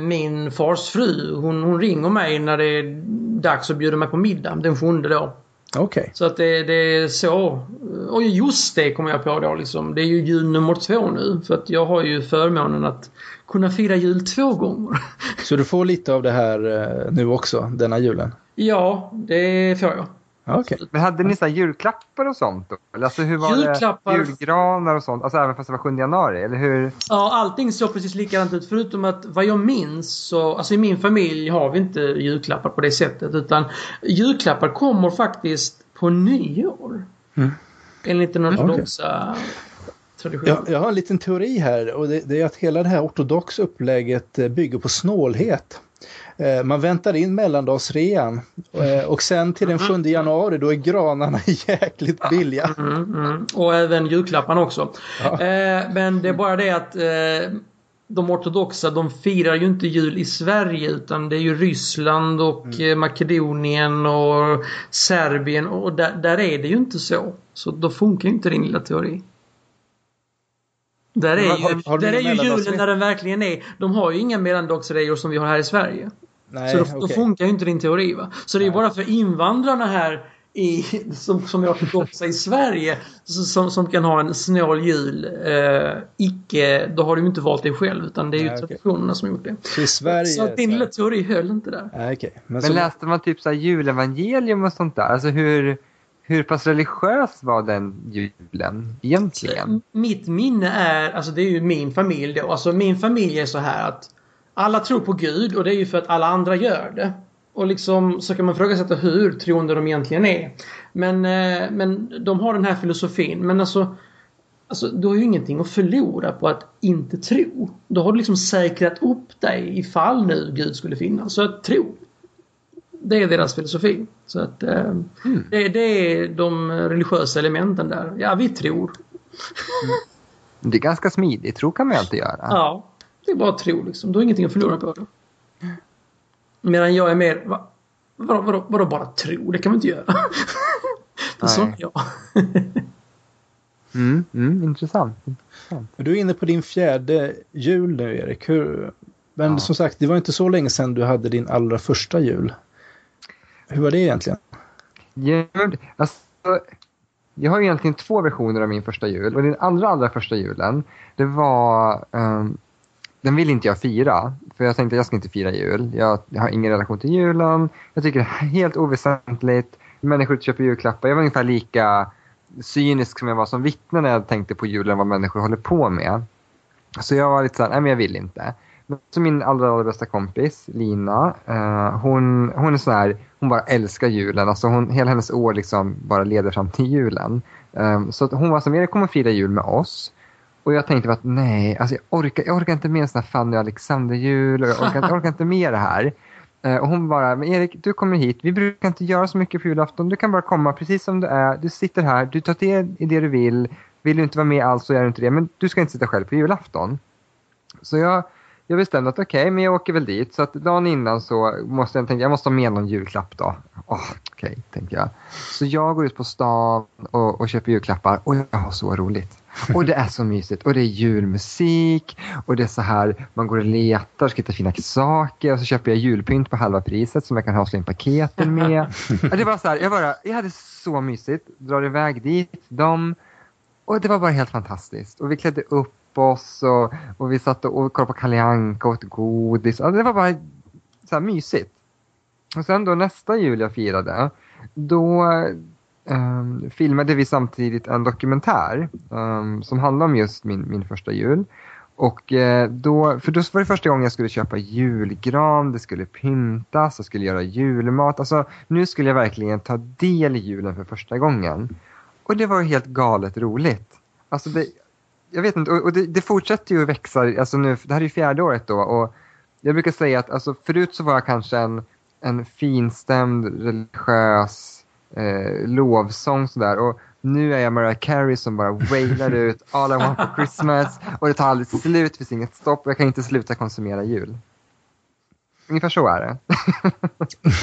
min fars fru hon, hon ringer mig när det är dags att bjuda mig på middag den sjunde då.
Okej. Okay.
Så att det, det, är så. Och just det kommer jag på då liksom. Det är ju jul nummer två nu. För att jag har ju förmånen att kunna fira jul två gånger.
Så du får lite av det här eh, nu också, denna julen?
Ja, det får jag.
Okay.
Men hade ni så julklappar och sånt? Då? Alltså hur var julklappar... det? Julgranar och sånt? Alltså även fast det var 7 januari? Eller hur?
Ja, allting såg precis likadant ut. Förutom att vad jag minns så, alltså i min familj har vi inte julklappar på det sättet. Utan julklappar kommer faktiskt på nyår. Mm. Enligt den ortodoxa okay. traditionen.
Jag, jag har en liten teori här och det, det är att hela det här ortodoxa upplägget bygger på snålhet. Eh, man väntar in mellandagsrean eh, och sen till den 7 mm. januari då är granarna jäkligt billiga.
Mm, mm. Och även julklapparna också. Ja. Eh, men det är bara det att de ortodoxa de firar ju inte jul i Sverige utan det är ju Ryssland och mm. Makedonien och Serbien och där, där, är det ju inte så. Så då funkar inte din lilla teori. Där är ju, har, har där är ju julen där den verkligen är. De har ju inga mellandagsrejor som vi har här i Sverige. Nej, så då, okay. då, funkar ju inte din teori. Va? Så det är bara för invandrarna här i, som, som är ortodoxa i Sverige som, som kan ha en snål jul. Eh, icke, då har du inte valt det själv utan det är ju Nej, traditionerna okay. som gjort det.
Så, i Sverige,
så att din lilla teori höll inte där.
Nej, okay.
Men, Men läste man typ så här julevangelium och sånt där? Alltså hur, hur pass religiös var den julen egentligen?
Mitt minne är, alltså det är ju min familj då. Alltså min familj är så här att alla tror på Gud och det är ju för att alla andra gör det. Och liksom så kan man fråga sig hur troende de egentligen är. Men, eh, men de har den här filosofin. Men alltså, alltså du har ju ingenting att förlora på att inte tro. Då har du liksom säkrat upp dig ifall nu Gud skulle finnas. Så att tro. Det är deras filosofi. Så att eh, mm. det, det, är de religiösa elementen där. Ja, vi tror.
Mm. Det är ganska smidigt. Tro kan man ju alltid göra.
Ja. Det är bara att tro liksom. Du har ingenting att förlora på det. Medan jag är mer... Va, vadå, vadå, vadå bara tro? Det kan man inte göra. det är sån jag.
Mm, mm, intressant.
Du är inne på din fjärde jul nu, Erik. Hur... Men
Ja.
som sagt, det var inte så länge sedan du hade din allra första jul. Hur var det egentligen?
Ja, men, alltså, jag har egentligen två versioner av min första jul. Och den allra, allra första julen, det var... ehm, den vill inte jag fira. För jag tänkte att jag ska inte fira jul. Jag, jag har ingen relation till julen. Jag tycker det är helt oväsentligt. Människor köper julklappar. Jag var ungefär lika cynisk som jag var som vittne när jag tänkte på julen, vad människor håller på med. Så jag var lite såhär, nej men jag vill inte. Men så min allra, allra bästa kompis, Lina, eh, hon, hon är sån här, hon bara älskar julen. Alltså hon, hela hennes år liksom bara leder fram till julen. Eh, så att hon var så här, vi kommer fira jul med oss. Och jag tänkte att nej, alltså jag, orkar, jag orkar inte med en sån här Fanny och Alexander-jul och jag orkar, jag orkar inte med det här. Eh, och hon bara, men Erik du kommer hit, vi brukar inte göra så mycket på julafton, du kan bara komma precis som du är, du sitter här, du tar till i det du vill, vill du inte vara med alls så gör du inte det, men du ska inte sitta själv på julafton. Så jag, jag bestämde att okej, men jag åker väl dit. Så att dagen innan så måste jag tänka, jag måste ha med någon julklapp då. Åh, okej, tänkte jag. Så jag går ut på stan och, och köper julklappar och jag har så roligt. Och det är så mysigt. Och det är julmusik och det är så här, man går och letar, ska hitta fina saker och så köper jag julpynt på halva priset som jag kan ha och slå in paketen med. Det var så här, jag, bara, jag hade så mysigt, drar iväg dit, de och det var bara helt fantastiskt. Och vi klädde upp oss och, och vi satt och, och kollade på Kalle Anka och åt godis. Alltså det var bara så här mysigt. Och sen då nästa jul jag firade, då um, filmade vi samtidigt en dokumentär um, som handlar om just min, min första jul. Och eh, då, för då var det första gången jag skulle köpa julgran, det skulle pyntas, jag skulle göra julmat. Alltså nu skulle jag verkligen ta del i julen för första gången. Och det var helt galet roligt. Alltså det, jag vet inte, och, och det, det fortsätter ju att växa. Alltså nu, det här är ju fjärde året då. Och jag brukar säga att alltså, förut så var jag kanske en, en finstämd, religiös eh, lovsång sådär. Och nu är jag Mariah Carey som bara wailar ut All I want for Christmas. Och det tar aldrig slut, det finns inget stopp. Och jag kan inte sluta konsumera jul. Ungefär så är det.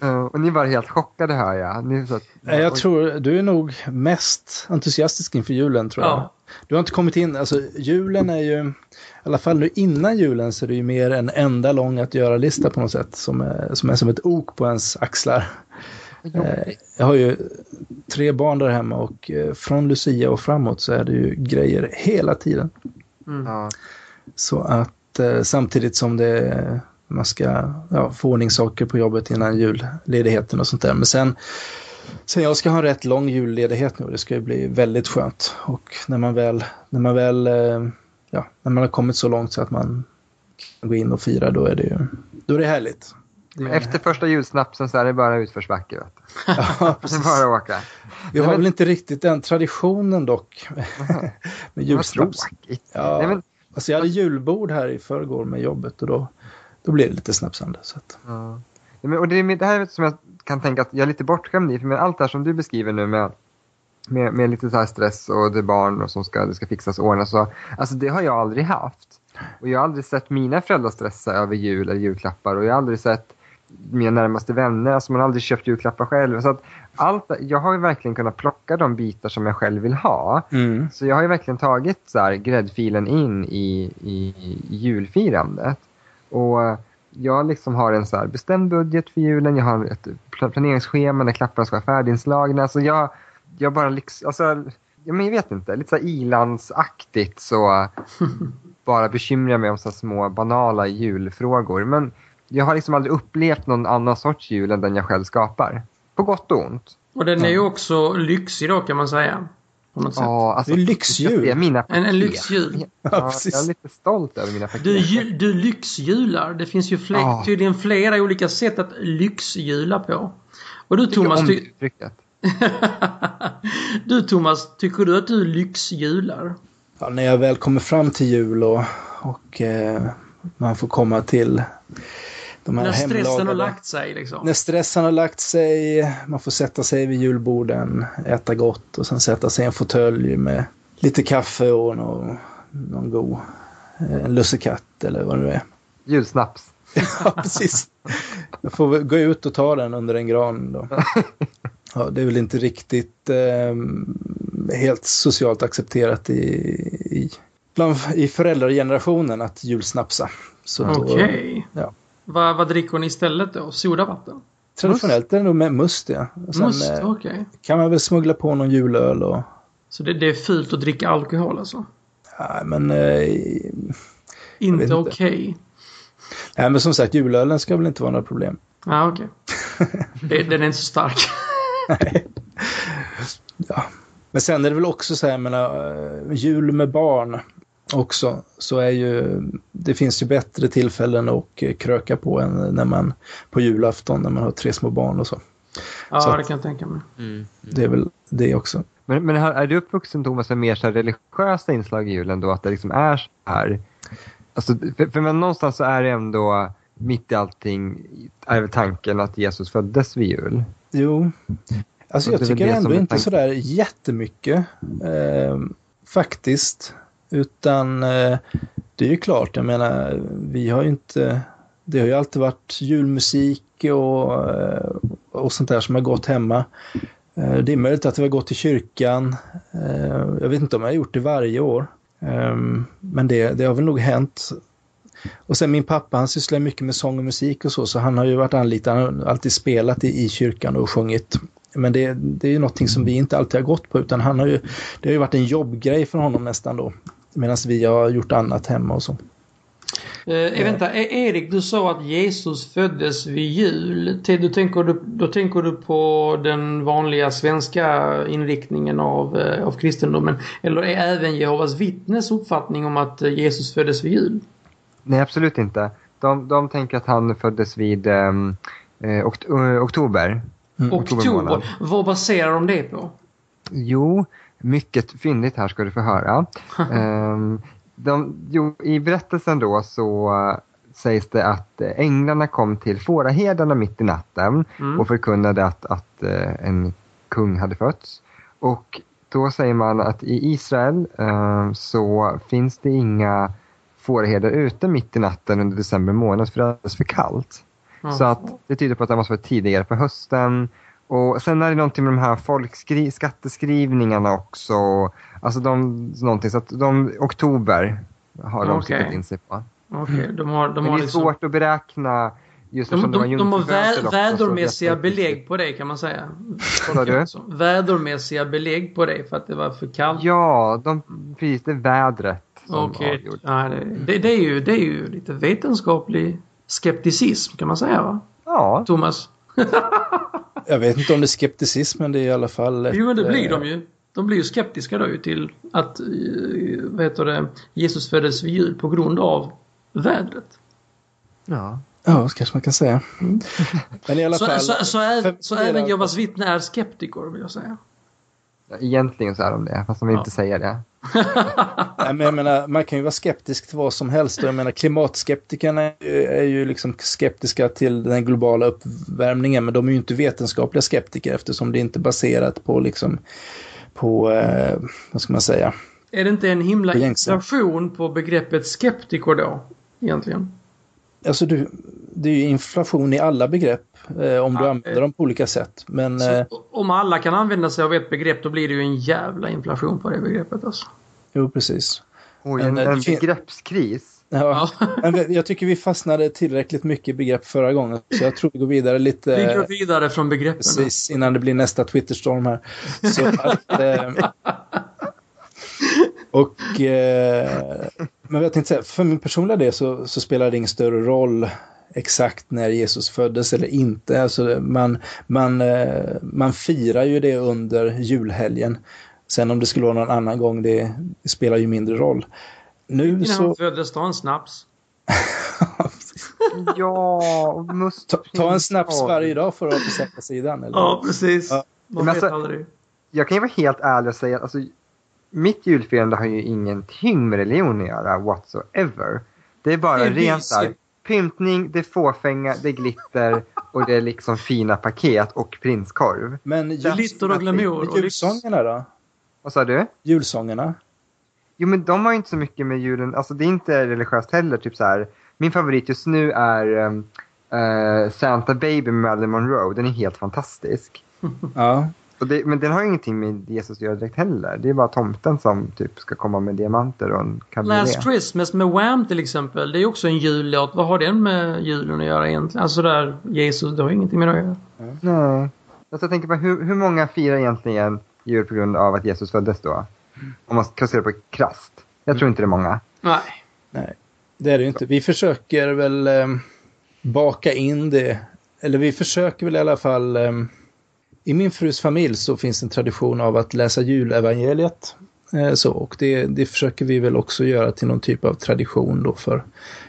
Eh, och ni var helt chockade hör jag. Ni, så att,
Nej, Jag tror du är nog mest entusiastisk inför julen tror jag.
Ja.
Du har inte kommit in, alltså julen är ju, i alla fall nu innan julen så är det ju mer en enda lång att göra-lista på något sätt som är, som är som ett ok på ens axlar. Eh, Jag har ju tre barn där hemma och eh, från Lucia och framåt så är det ju grejer hela tiden.
Mm.
Så att eh, samtidigt som det man ska ja, få ordning saker på jobbet innan julledigheten och sånt där. Men sen, sen jag ska ha en rätt lång julledighet nu. Det ska ju bli väldigt skönt. Och när man väl, när man väl, eh, ja, när man har kommit så långt så att man kan gå in och fira, då är det ju, då är det härligt. Det är,
Efter första julsnapsen så är det bara utförsbacke. vet du.
ja,
Det är bara att åka.
Vi har
men-
väl inte riktigt den traditionen dock. med julsnaps. Ja,
Nej, men,
alltså jag hade julbord här i förrgår med jobbet och då, då blir det lite snapsande. Så att,
ja. Och det, är det här är som jag kan tänka att jag är lite bortskämd i. För med allt det här som du beskriver nu med, med, med lite så här stress och det är barn och som ska, det ska fixas och ordnas. Så, alltså det har jag aldrig haft. Och jag har aldrig sett mina föräldrar stressa över jul eller julklappar. Och jag har aldrig sett mina närmaste vänner, alltså man har aldrig köpt julklappar själv. Så att allt, jag har ju verkligen kunnat plocka de bitar som jag själv vill ha. Så jag har ju verkligen tagit så här, gräddfilen in i, i julfirandet. Och jag liksom har en så här bestämd budget för julen. Jag har ett pla- planeringsschema där klapparna ska vara färdiginslagna. Så jag, jag bara liksom, alltså, ja, men jag vet inte, lite så ilandsaktigt så bara bekymrar jag mig om så små banala julfrågor. Men jag har liksom aldrig upplevt någon annan sorts jul än den jag själv skapar. På gott och ont.
Och den är ju också lyxig då kan man säga. På något sätt.
Ja, alltså,
Det är lyxjul.
Mina
En, en lyxjul.
Ja,
precis.
jag är lite stolt över mina paket.
Du, du lyxjular. Det finns ju fler,
Ja.
tydligen flera olika sätt att lyxjula på. Och du Thomas,
om
ty- du Thomas, tycker du att du lyxjular?
Ja, när jag väl kommer fram till jul och, och eh, man får komma till de här
När stressen har lagt sig liksom.
När stressen har lagt sig, man får sätta sig vid julborden, äta gott och sen sätta sig i en fåtölj med lite kaffe och någon, någon god eh, en lussekatt eller vad det nu är.
Julsnaps.
ja, precis. Jag får gå ut och ta den under en gran då. Ja, det är väl inte riktigt eh, helt socialt accepterat i, i, bland, i föräldragenerationen att julsnapsa.
Okej. Okay.
Ja.
Vad, vad dricker ni istället då? Sodavatten?
Traditionellt är det nog med must, ja.
Sen, must,
eh.
Okay.
kan man väl smuggla på någon julöl och...
Så det, det är fult att dricka alkohol alltså?
Ja, men... Eh,
inte okej? Okay.
Nej, men som sagt, julölen ska väl inte vara några problem.
Ja, okej. Okay. den är inte så stark.
Nej. Ja. Men sen är det väl också så här, jag menar, eh, jul med barn också, så är ju, det finns ju bättre tillfällen att kröka på än när man, på julafton när man har tre små barn och så.
Ja, så det kan jag tänka mig.
Mm, mm. Det är väl det också.
Men, men här, är du uppvuxen Thomas med mer så religiösa inslag i julen då? Att det liksom är så här? Alltså, för, för men någonstans så är det ändå mitt i allting är tanken att Jesus föddes vid jul.
Jo, alltså jag tycker ändå inte sådär jättemycket eh, faktiskt. Utan eh, det är ju klart, jag menar, vi har ju inte... Det har ju alltid varit julmusik och, eh, och sånt där som har gått hemma. Eh, det är möjligt att vi har gått till kyrkan. Jag vet inte om jag har gjort det varje år. Ehm, men det, det har väl nog hänt. Och sen min pappa han sysslar mycket med sång och musik och så, så han har ju varit anlitad, han har alltid spelat i, i kyrkan och sjungit. Men det, det är ju någonting som vi inte alltid har gått på utan han har ju, det har ju varit en jobbgrej för honom nästan då. Medan vi har gjort annat hemma och så.
Eh, vänta, e- Erik, du sa att Jesus föddes vid jul. Du tänker du, då tänker du på den vanliga svenska inriktningen av, eh, av kristendomen. Eller är även Jehovas vittnes uppfattning om att Jesus föddes vid jul?
Nej, absolut inte. De, de tänker att han föddes vid ehm, eh, okt oktober.
Mm. Oktober? Vad baserar de det på?
Jo, mycket fyndigt här ska du få höra. um, de, jo, I berättelsen då så uh, sägs det att änglarna kom till fåraherdarna mitt i natten mm. och förkunnade att, att uh, en kung hade fötts. Och då säger man att i Israel uh, så finns det inga fåraherdar ute mitt i natten under december månad för det är alldeles för kallt. Mm. Så att det tyder på att det måste vara tidigare på hösten och sen är det någonting med de här folkskri skatteskrivningarna också. Alltså de, någonting så att de, oktober har de okay. in sig på.
Okay. De har, de
Men
har
det är
liksom...
svårt att beräkna just
de, de, de, de har vä vädermässiga belägg på det kan man säga. Vädermässiga belägg på det för att det var för kallt.
Ja, de, precis det är vädret
som okay. ja, det, det, det, är ju, det är ju lite vetenskaplig skepticism kan man säga va?
Ja.
Thomas?
Jag vet inte om det är skepticism men det är i alla fall...
Ett, jo men det blir de ju. De blir ju skeptiska då till att eh, vad heter det, Jesus föddes vid jul på grund av vädret.
Ja. Ja, kanske man kan säga. Mm. Men i alla
så,
fall...
Så, så, så, är, så även Jehovas vittne är skeptiker vill jag säga.
Egentligen så är de det, fast de vill ja. inte säga det.
Nej, men jag menar, man kan ju vara skeptisk till vad som helst. Jag menar, klimatskeptikerna är, ju liksom skeptiska till den globala uppvärmningen, men de är ju inte vetenskapliga skeptiker eftersom det inte är baserat på, liksom, på eh, vad ska man säga?
Är det inte en himla inflation på begreppet skeptiker då, egentligen?
Alltså, du, det är ju inflation i alla begrepp eh, om ja, du använder dem på olika sätt. Men, så, eh,
om alla kan använda sig av ett begrepp då blir det ju en jävla inflation på det begreppet. Alltså.
Jo, precis.
Oj, en, en, en begreppskris.
Ja, men jag tycker vi fastnade tillräckligt mycket i begrepp förra gången. Så jag tror vi går vidare lite.
Vi går vidare från begreppen.
Precis, innan det blir nästa Twitterstorm här. Så att, eh, och, eh, men jag tänkte säga, för min personliga del så, så spelar det ingen större roll exakt när Jesus föddes eller inte. Alltså man, man, eh, man firar ju det under julhelgen. Sen om det skulle vara någon annan gång, det, spelar ju mindre roll.
Nu Innan så... föddes, ta en snaps.
ja, must
ta, ta, en snaps varje dag för att vara på säkra sidan. Eller?
Ja, precis. Ja. Man vet alltså, aldrig.
Jag kan ju vara helt ärlig och säga att alltså, mitt julfirande har ju ingenting med religion att göra whatsoever. Det är bara rent där pyntning, det är fåfänga, det är glitter och det är liksom fina paket och prinskorv.
Men
glitter och glamour.
Och julsångerna då?
Vad sa du?
Julsångerna?
Jo men de har ju inte så mycket med julen, alltså det är inte religiöst heller, typ så här min favorit just nu är um, uh, Santa Baby med Marilyn Monroe. Den är helt fantastisk.
Ja.
Och det, men den har ingenting med Jesus att göra direkt heller. Det är bara tomten som typ ska komma med diamanter och en cabriolet.
Last Christmas med Wham till exempel. Det är också en jullåt. Vad har den med julen att göra egentligen? Alltså där Jesus, det har ingenting med det att göra.
Nej. Alltså, jag tänker på hur, hur många firar egentligen jul på grund av att Jesus föddes då? Om man ska se det på krasst. Jag tror inte det är många.
Nej.
Nej, det är det ju inte. Vi försöker väl eh, baka in det, eller vi försöker väl i alla fall eh, i min frus familj så finns en tradition av att läsa julevangeliet. Eh, så, och det, det försöker vi väl också göra till någon typ av tradition då för,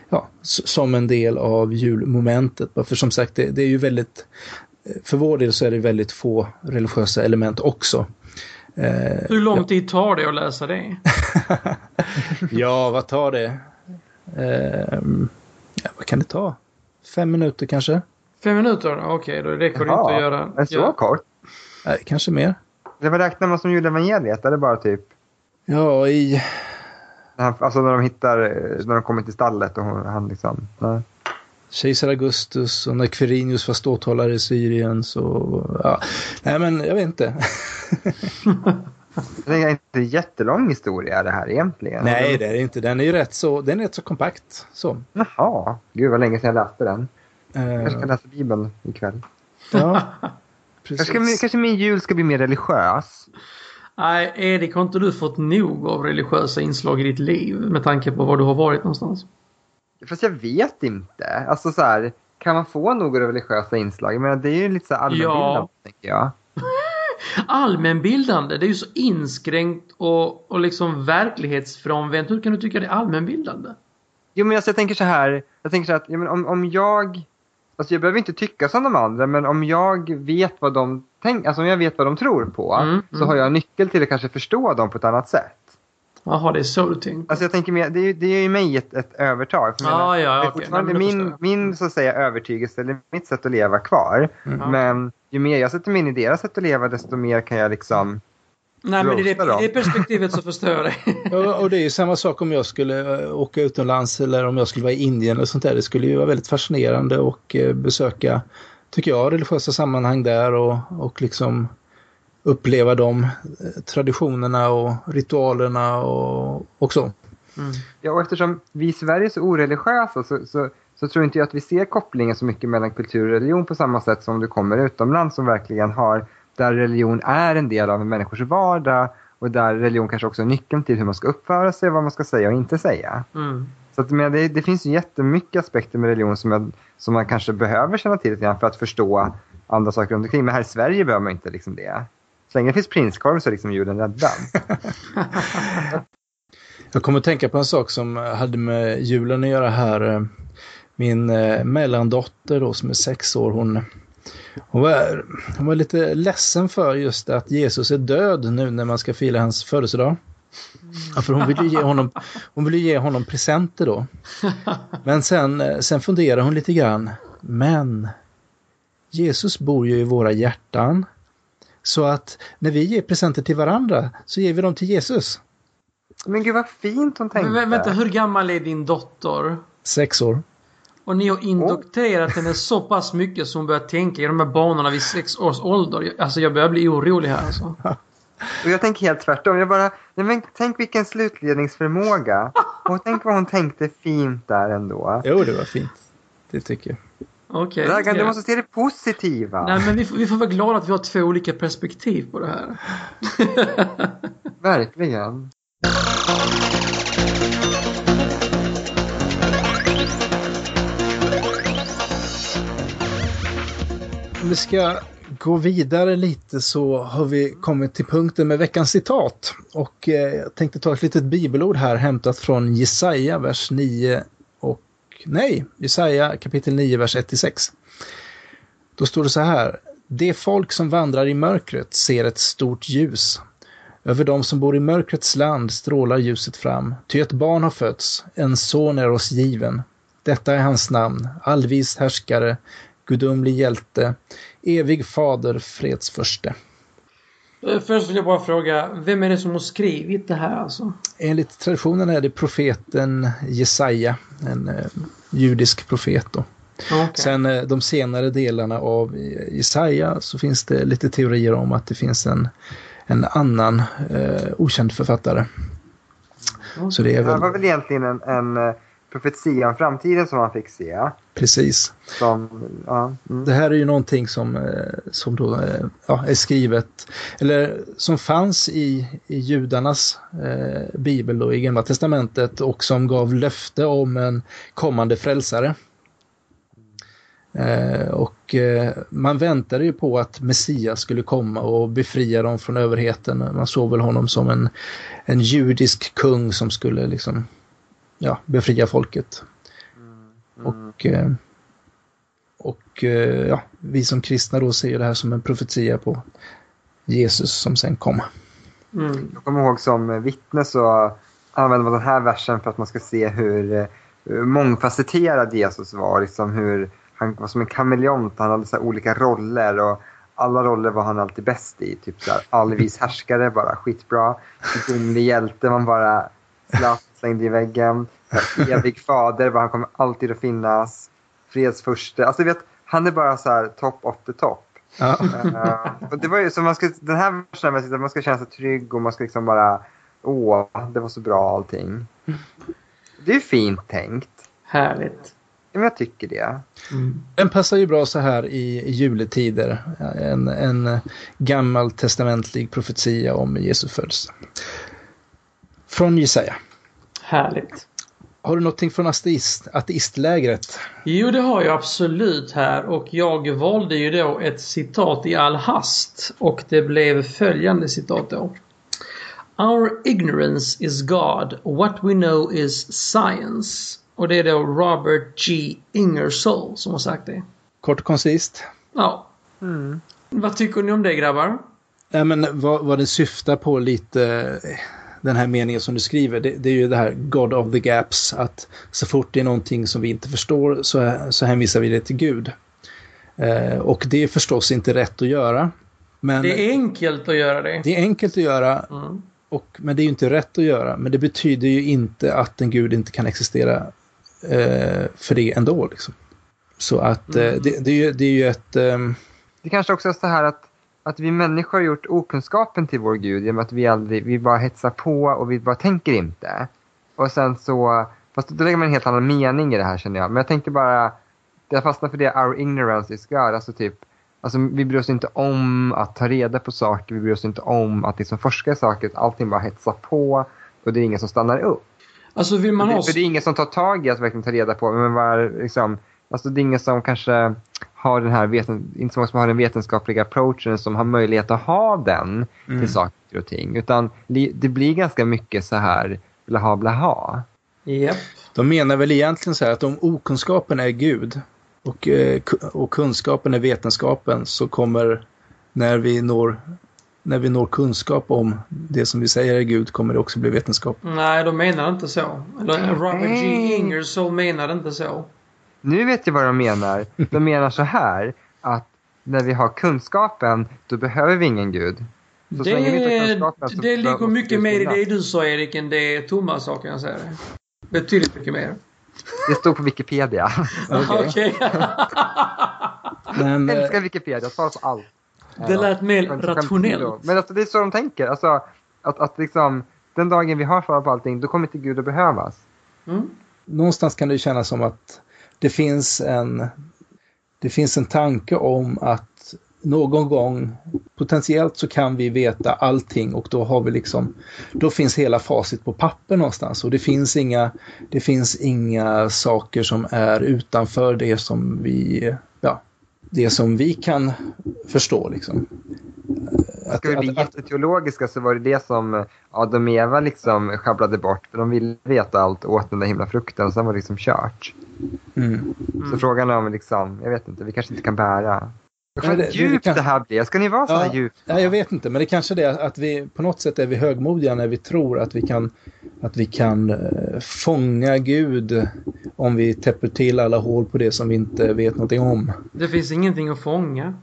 ja, som en del av julmomentet. För som sagt, det, det är ju väldigt, för vår del så är det väldigt få religiösa element också.
Eh, Hur lång tid tar det att läsa det?
ja, vad tar det? Eh, ja, vad kan det ta? Fem minuter kanske?
Fem minuter? Okej, okay, då räcker det inte att göra...
Är så ja. kort?
Nej, kanske mer.
Det var räknar man som julevangeliet? Är det bara typ...
Ja, i...
Alltså när de hittar, när de kommer till stallet och han liksom... Nej.
Kejsar Augustus och när Quirinius var ståthållare i Syrien så... Ja. Nej, men jag vet inte.
det är inte en jättelång historia det här egentligen.
Nej, det är det inte. Den är ju rätt så, den är rätt så kompakt. Så.
Jaha. Gud vad länge sedan jag läste den. Jag kanske kan läsa Bibeln ikväll.
Ja, precis.
Kanske, kanske min jul ska bli mer religiös.
Nej, Erik, har inte du fått nog av religiösa inslag i ditt liv med tanke på var du har varit någonstans?
Fast jag vet inte. Alltså så här, kan man få några religiösa inslag? Menar, det är ju lite så allmänbildande, ja. tänker jag.
allmänbildande, det är ju så inskränkt och, och liksom verklighetsfrånvänt. Hur kan du tycka det är allmänbildande?
Jo, men alltså, jag tänker så här. Jag tänker så här att ja, men om, om jag... Alltså jag behöver inte tycka som de andra, men om jag vet vad de tänker, alltså om jag vet vad de tror på, mm, så mm. har jag nyckel till att kanske förstå dem på ett annat sätt.
Jaha, det är så du tänker?
Alltså jag tänker mer, det, är ju mig ett, ett övertag.
För ah, ja,
det är
okay.
fortfarande min, min så att säga, övertygelse, eller mitt sätt att leva kvar. Mm. Men ju mer jag sätter mig in i deras sätt att leva, desto mer kan jag liksom
Nej, men i det, det perspektivet så förstör jag
det. och, och det är ju samma sak om jag skulle eh, åka utomlands eller om jag skulle vara i Indien och sånt där. Det skulle ju vara väldigt fascinerande och eh, besöka, tycker jag, religiösa sammanhang där och, och liksom uppleva de eh, traditionerna och ritualerna och, och så.
Mm. Ja, och eftersom vi i Sverige är så oreligiösa så, så, så, tror inte jag att vi ser kopplingen så mycket mellan kultur och religion på samma sätt som du kommer utomlands som verkligen har, där religion är en del av människors vardag och där religion kanske också är nyckeln till hur man ska uppföra sig, vad man ska säga och inte säga.
Mm.
Så att, men det, det finns ju jättemycket aspekter med religion som, jag, som man kanske behöver känna till för att förstå andra saker runt omkring. Men här i Sverige behöver man inte liksom det. Så länge det finns prinskorv så är liksom julen räddad.
Jag kommer att tänka på en sak som hade med julen att göra här. Min eh, mellandotter då som är sex år, hon, hon, var, hon var lite ledsen för just att Jesus är död nu när man ska fira hans födelsedag. Ja, för hon ville ge honom, hon ville ge honom presenter då. Men sen, eh, sen funderar hon lite grann. Men Jesus bor ju i våra hjärtan. Så att när vi ger presenter till varandra så ger vi dem till Jesus.
Men gud vad fint hon tänkte.
Men vänta, hur gammal är din dotter?
Sex år.
Och ni har indoktrinerat oh. henne så pass mycket som hon börjar tänka i de här banorna vid sex års ålder. Alltså jag börjar bli orolig här alltså.
Och jag tänker helt tvärtom. Jag bara, nej men tänk vilken slutledningsförmåga. Och tänk vad hon tänkte fint där ändå.
Jo, det var fint. Det tycker jag.
Okej. Okay,
du måste se det positiva.
Nej, men vi får, vi får vara glada att vi har två olika perspektiv på det här.
Verkligen.
Om vi ska gå vidare lite så har vi kommit till punkten med veckans citat. Och eh, jag tänkte ta ett litet bibelord här hämtat från Jesaja, vers 9 och nej, Jesaja kapitel 9, vers 1-6. Då står det så här. Det folk som vandrar i mörkret ser ett stort ljus. Över dem som bor i mörkrets land strålar ljuset fram, ty ett barn har fötts, en son är oss given. Detta är hans namn, allvis härskare, gudomlig hjälte, evig fader, fredsförste.
Eh, Först vill jag bara fråga, vem är det som har skrivit det här alltså?
Enligt traditionen är det profeten Jesaja, en eh, judisk profet. Då.
Okay.
Sen eh, de senare delarna av Jesaja så finns det lite teorier om att det finns en, en annan eh, okänd författare.
Okay.
Så det är
Det
väl
var väl egentligen en, en profetia om framtiden som man fick se.
precis.
Som, ja, mm.
Det här är ju någonting som, eh, som då, eh, ja, är skrivet, eller som fanns i, i judarnas eh, bibel då, i Gamla Testamentet och som gav löfte om en kommande frälsare. Eh, och eh, man väntade ju på att Messias skulle komma och befria dem från överheten. Man såg väl honom som en, en judisk kung som skulle liksom, ja, befria folket. Och, eh, och eh, ja, vi som kristna då ser det här som en profetia på Jesus som sen kom.
Mm.
Jag kommer ihåg som vittne så använder man den här versen för att man ska se hur eh, mångfacetterad Jesus var. Liksom hur han var som en kameleont, han hade så olika roller och alla roller var han alltid bäst i. Typ så här, allvis härskare, bara skitbra. Gudomlig hjälte, man bara slapp, slängde i väggen. Evig fader, han kommer alltid att finnas. Fredsförste, alltså vet, han är bara så här top of the top.
Ja.
Och det var ju, så man ska, den här versen man ska känna sig trygg och man ska liksom bara, åh, det var så bra allting. Det är ju fint tänkt.
Härligt.
Men jag tycker det.
Mm.
Den passar ju bra så här i, i juletider. En, en gammal testamentlig profetia om Jesu födelse. Från Jesaja.
Härligt.
Har du någonting från ateist, ateistlägret?
Jo, det har jag absolut här och jag valde ju då ett citat i all hast och det blev följande citat då. Our ignorance is God, what we know is science. Och det är då Robert G. Ingersoll som har sagt det.
Kort och koncist.
Ja.
Mm.
Vad tycker ni om det grabbar?
Nej, men vad, vad det syftar på lite, eh, den här meningen som du skriver, det, det är ju det här God of the gaps, att så fort det är någonting som vi inte förstår så, så hänvisar vi det till Gud. Eh, och det är förstås inte rätt att göra. Men
Det är enkelt att göra det.
det är enkelt att göra,
Mm.
och, men det är ju inte rätt att göra. Men det betyder ju inte att en Gud inte kan existera eh, för det ändå. Liksom. Så att eh,
Mm.
det, det, är ju, det är ju ett... ehm,
Det kanske också är så här att, att vi människor har gjort okunskapen till vår Gud genom att vi aldrig, vi bara hetsar på och vi bara tänker inte. Och sen så, fast då lägger man en helt annan mening i det här känner jag. Men jag tänkte bara, jag fastnar för det, our ignorance is God. Alltså typ, alltså vi bryr oss inte om att ta reda på saker, vi bryr oss inte om att liksom forska i saker, allting bara hetsar på och det är ingen som stannar upp.
Alltså vill man ha...
För det är ingen som tar tag i att verkligen ta reda på, men bara liksom, alltså det är ingen som kanske har den här veten, inte så många som har den vetenskapliga approachen som har möjlighet att ha den
Mm.
till saker och ting. Utan det blir ganska mycket så här blaha blaha.
Japp.
De menar väl egentligen så här att om okunskapen är Gud och, eh, och kunskapen är vetenskapen så kommer när vi når när vi når kunskap om det som vi säger är Gud kommer det också bli vetenskap.
Nej, de menar inte så. Eller Robert G. Ingersoll menar inte så.
Nu vet jag vad de menar. De menar så här att när vi har kunskapen då behöver vi ingen gud. Så så länge vi inte har
Det,
kunskapen så
det ligger mycket mer i det du sa Erik än det Thomas sa kan jag säga. Betydligt mycket mer.
Det står på Wikipedia.
Okej. Men,
Jag
eh,
älskar Wikipedia, svarar på allt.
det lät mer rationellt.
Men alltså, det är så de tänker. Alltså, att, att liksom, den dagen vi har svar på allting, då kommer inte Gud att behövas.
Mm.
någonstans kan det kännas som att det finns en det finns en tanke om att någon gång potentiellt så kan vi veta allting och då har vi liksom då finns hela facit på papper någonstans och det finns inga det finns inga saker som är utanför det som vi ja det som vi kan förstå liksom. Att-
Ska vi bli jätteteologiska så var det det som Adam och Eva liksom sjabblade bort. För de ville veta allt och åt den där himla frukten. Sen var det liksom kört.
Mm.
Så frågan är om liksom, jag vet inte, vi kanske inte kan bära. Vad
det- det
djupt det,
kan-
här blir. Ska ni vara så här
Ja,
djupt?
Ja, jag vet inte, men det kanske är det att vi på något sätt är vi högmodiga när vi tror att vi kan, att vi kan eh, fånga Gud om vi täpper till alla hål på det som vi inte vet någonting om.
Det finns ingenting att fånga.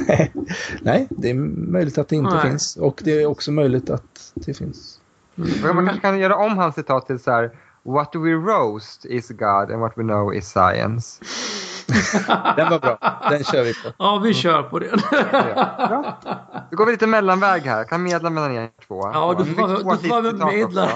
Nej, det är möjligt att det inte
Nej.
finns och det är också möjligt att det finns.
Man kanske kan göra om hans citat till så här. What we roast is God and what we know is science.
Den var bra, den kör vi på.
Ja, vi kör på det.
Ja. Då går vi lite mellanväg här. Kan medla mellan er två.
Ja, du får, du
också.
medla.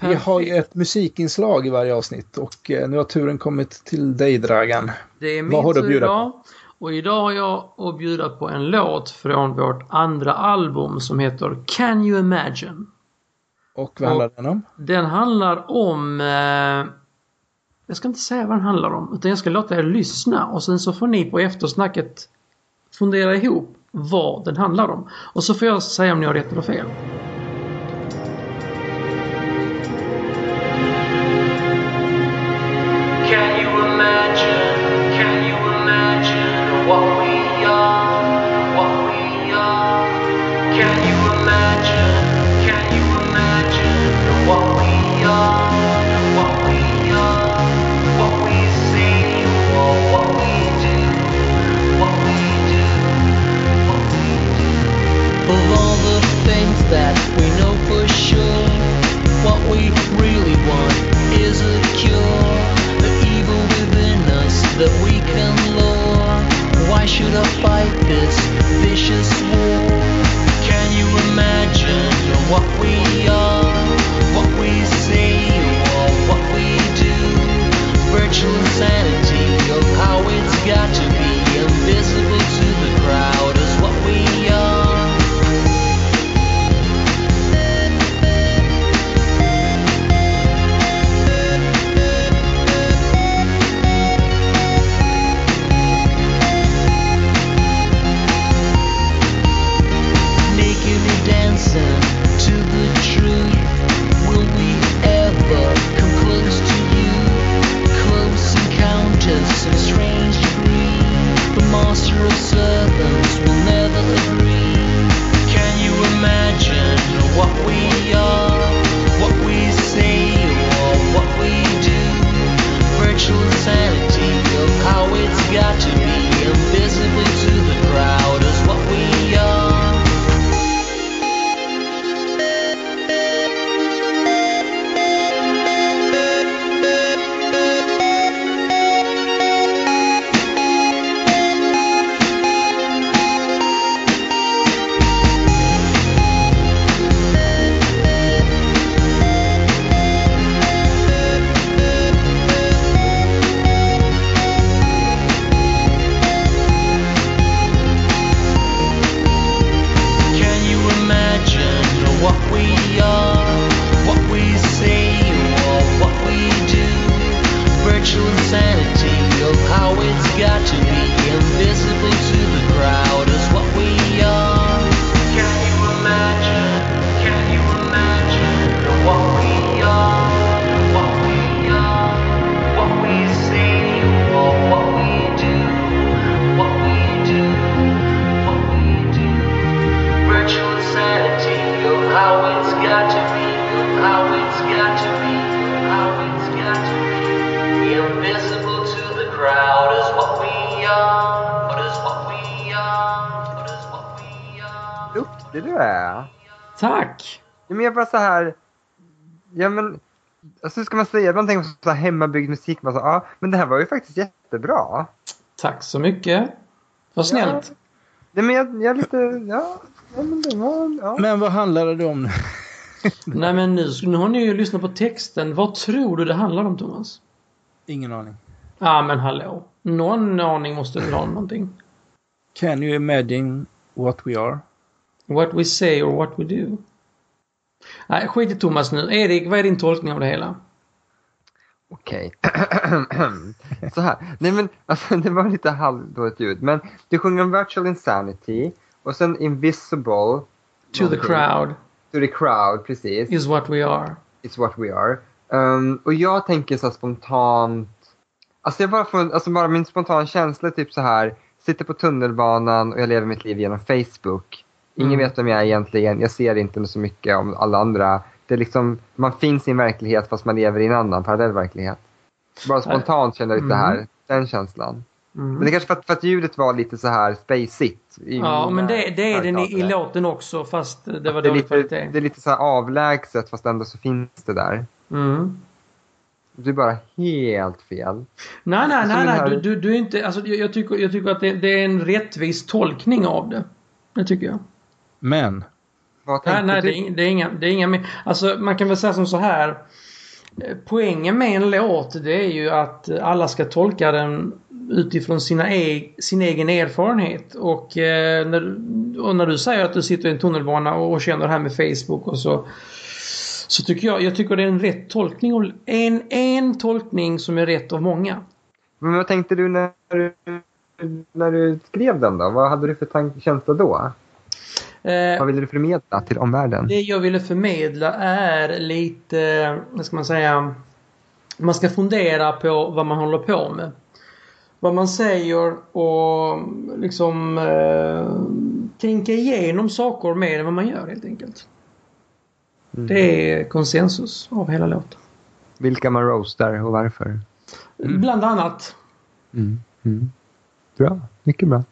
Vi har ju ett musikinslag i varje avsnitt och eh, nu har turen kommit till dig Dragan.
Det är min
Vad har du att bjuda
idag. Och idag har jag att bjuda på en låt från vårt andra album som heter Can You Imagine?
Och vad handlar den om?
Den handlar om... Eh, jag ska inte säga vad den handlar om, utan jag ska låta er lyssna och sen så får ni på eftersnacket fundera ihop vad den handlar om. Och så får jag säga om ni har rätt eller fel.
Så här. Ja men. Alltså hur ska man säga? Man tänker på så här hemmabyggd musik. Man så, ja, men det här var ju faktiskt jättebra.
Tack så mycket. Vad snällt.
Nej, men jag, jag är lite, ja. ja men det var, ja.
Men vad handlar det om nu?
Nej men nu, nu har ni ju lyssnat på texten. Vad tror du det handlar om Thomas?
Ingen aning.
Ja men hallå. Någon aning måste du ha någonting.
Can you imagine what we are?
What we say or what we do. Nej, skit i Thomas nu. Erik, vad är din tolkning av det hela?
Okej. så här. Nej men alltså det var lite halvdåligt ljud. Men du sjunger om virtual insanity. Och sen invisible.
To the crowd.
To the crowd, precis.
Is what we are.
It's what we are. Um, och jag tänker så spontant, alltså, jag bara får, alltså bara min spontana känsla typ så här, sitter på tunnelbanan och jag lever mitt liv genom Facebook. Ingen
Mm.
vet vem jag är egentligen, jag ser inte så mycket om alla andra. Det är liksom, man finns i en verklighet fast man lever i en annan parallell verklighet. Bara spontant känner jag lite
Mm.
här, den känslan.
Mm.
Men det är kanske för att, för att ljudet var lite så här spacigt.
Ja, men det, det är den i, i låten också fast det var dålig
lite,
kvalitet.
det är lite så här avlägset fast ändå så finns det där.
Mm.
Det är bara helt fel.
Nej, nej, nej, nej.
här-
Du, du, du är inte, alltså, jag, jag, tycker, jag tycker att det, det är en rättvis tolkning av det. Det tycker jag.
Men,
Vad
Nej,
tänkte
nej,
du?
det är, det är inga, det är inga. Alltså man kan väl säga som så här. Eh, Poängen med en låt det är ju att alla ska tolka den utifrån sina e sin egen erfarenhet. Och, eh, när, och när du säger att du sitter i en tunnelbana och, och känner det här med Facebook och så. Så tycker jag, jag tycker det är en rätt tolkning. En, en tolkning som är rätt av många.
Men vad tänkte du när du, när du skrev den då? Vad hade du för tank- känsla då?
Eh,
Vad ville du förmedla till omvärlden?
Det jag ville förmedla är lite, vad ska man säga, man ska fundera på vad man håller på med. Vad man säger och liksom eh, tänka igenom saker mer än vad man gör helt enkelt.
Mm.
Det är konsensus av hela låten.
Vilka man roastar och varför?
Bland annat.
Mm. Mm. Bra, mycket bra.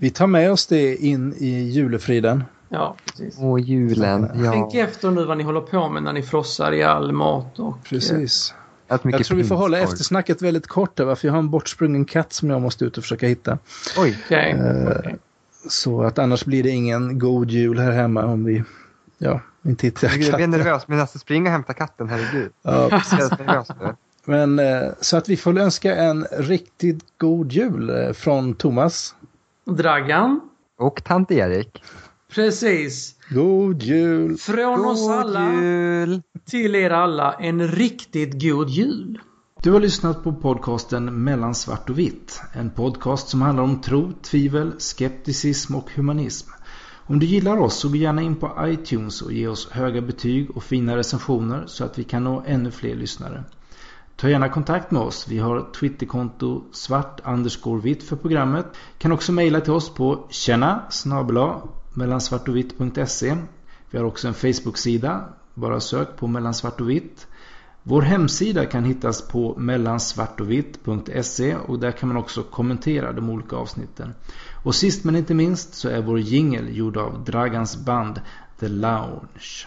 Vi tar med oss det in i julefriden.
Ja, precis.
Åh, julen. Ja.
Tänk efter nu vad ni håller på med när ni frossar i all mat och... eh,
Precis. Jag tror vi får hålla eftersnacket väldigt kort där, för jag har en bortsprungen katt som jag måste ut och försöka hitta.
Oj,
Okej.
Eh. Så att annars blir det ingen god jul här hemma om vi ja, inte hittar
jag blir
katten.
nervös. Men alltså, spring och hämta katten, herregud.
Ja,
nu.
men eh, så att vi får önska en riktigt god jul eh, från Thomas.
Dragan.
Och tant Erik.
Precis.
God jul!
Från oss alla
jul!
till er alla en riktigt god jul.
Du har lyssnat på podcasten Mellan svart och vitt. En podcast som handlar om tro, tvivel, skepticism och humanism. Om du gillar oss så gå gärna in på iTunes och ge oss höga betyg och fina recensioner så att vi kan nå ännu fler lyssnare. Ta gärna kontakt med oss. Vi har Twitterkonto svart underscore vitt för programmet. Kan också mejla till oss på tjena snabla mellansvartovitt.se. Vi har också en Facebook-sida. Bara sök på mellan svart och vitt. Vår hemsida kan hittas på mellansvartovitt.se och där kan man också kommentera de olika avsnitten. Och sist men inte minst så är vår jingel gjord av Dragans band The Lounge.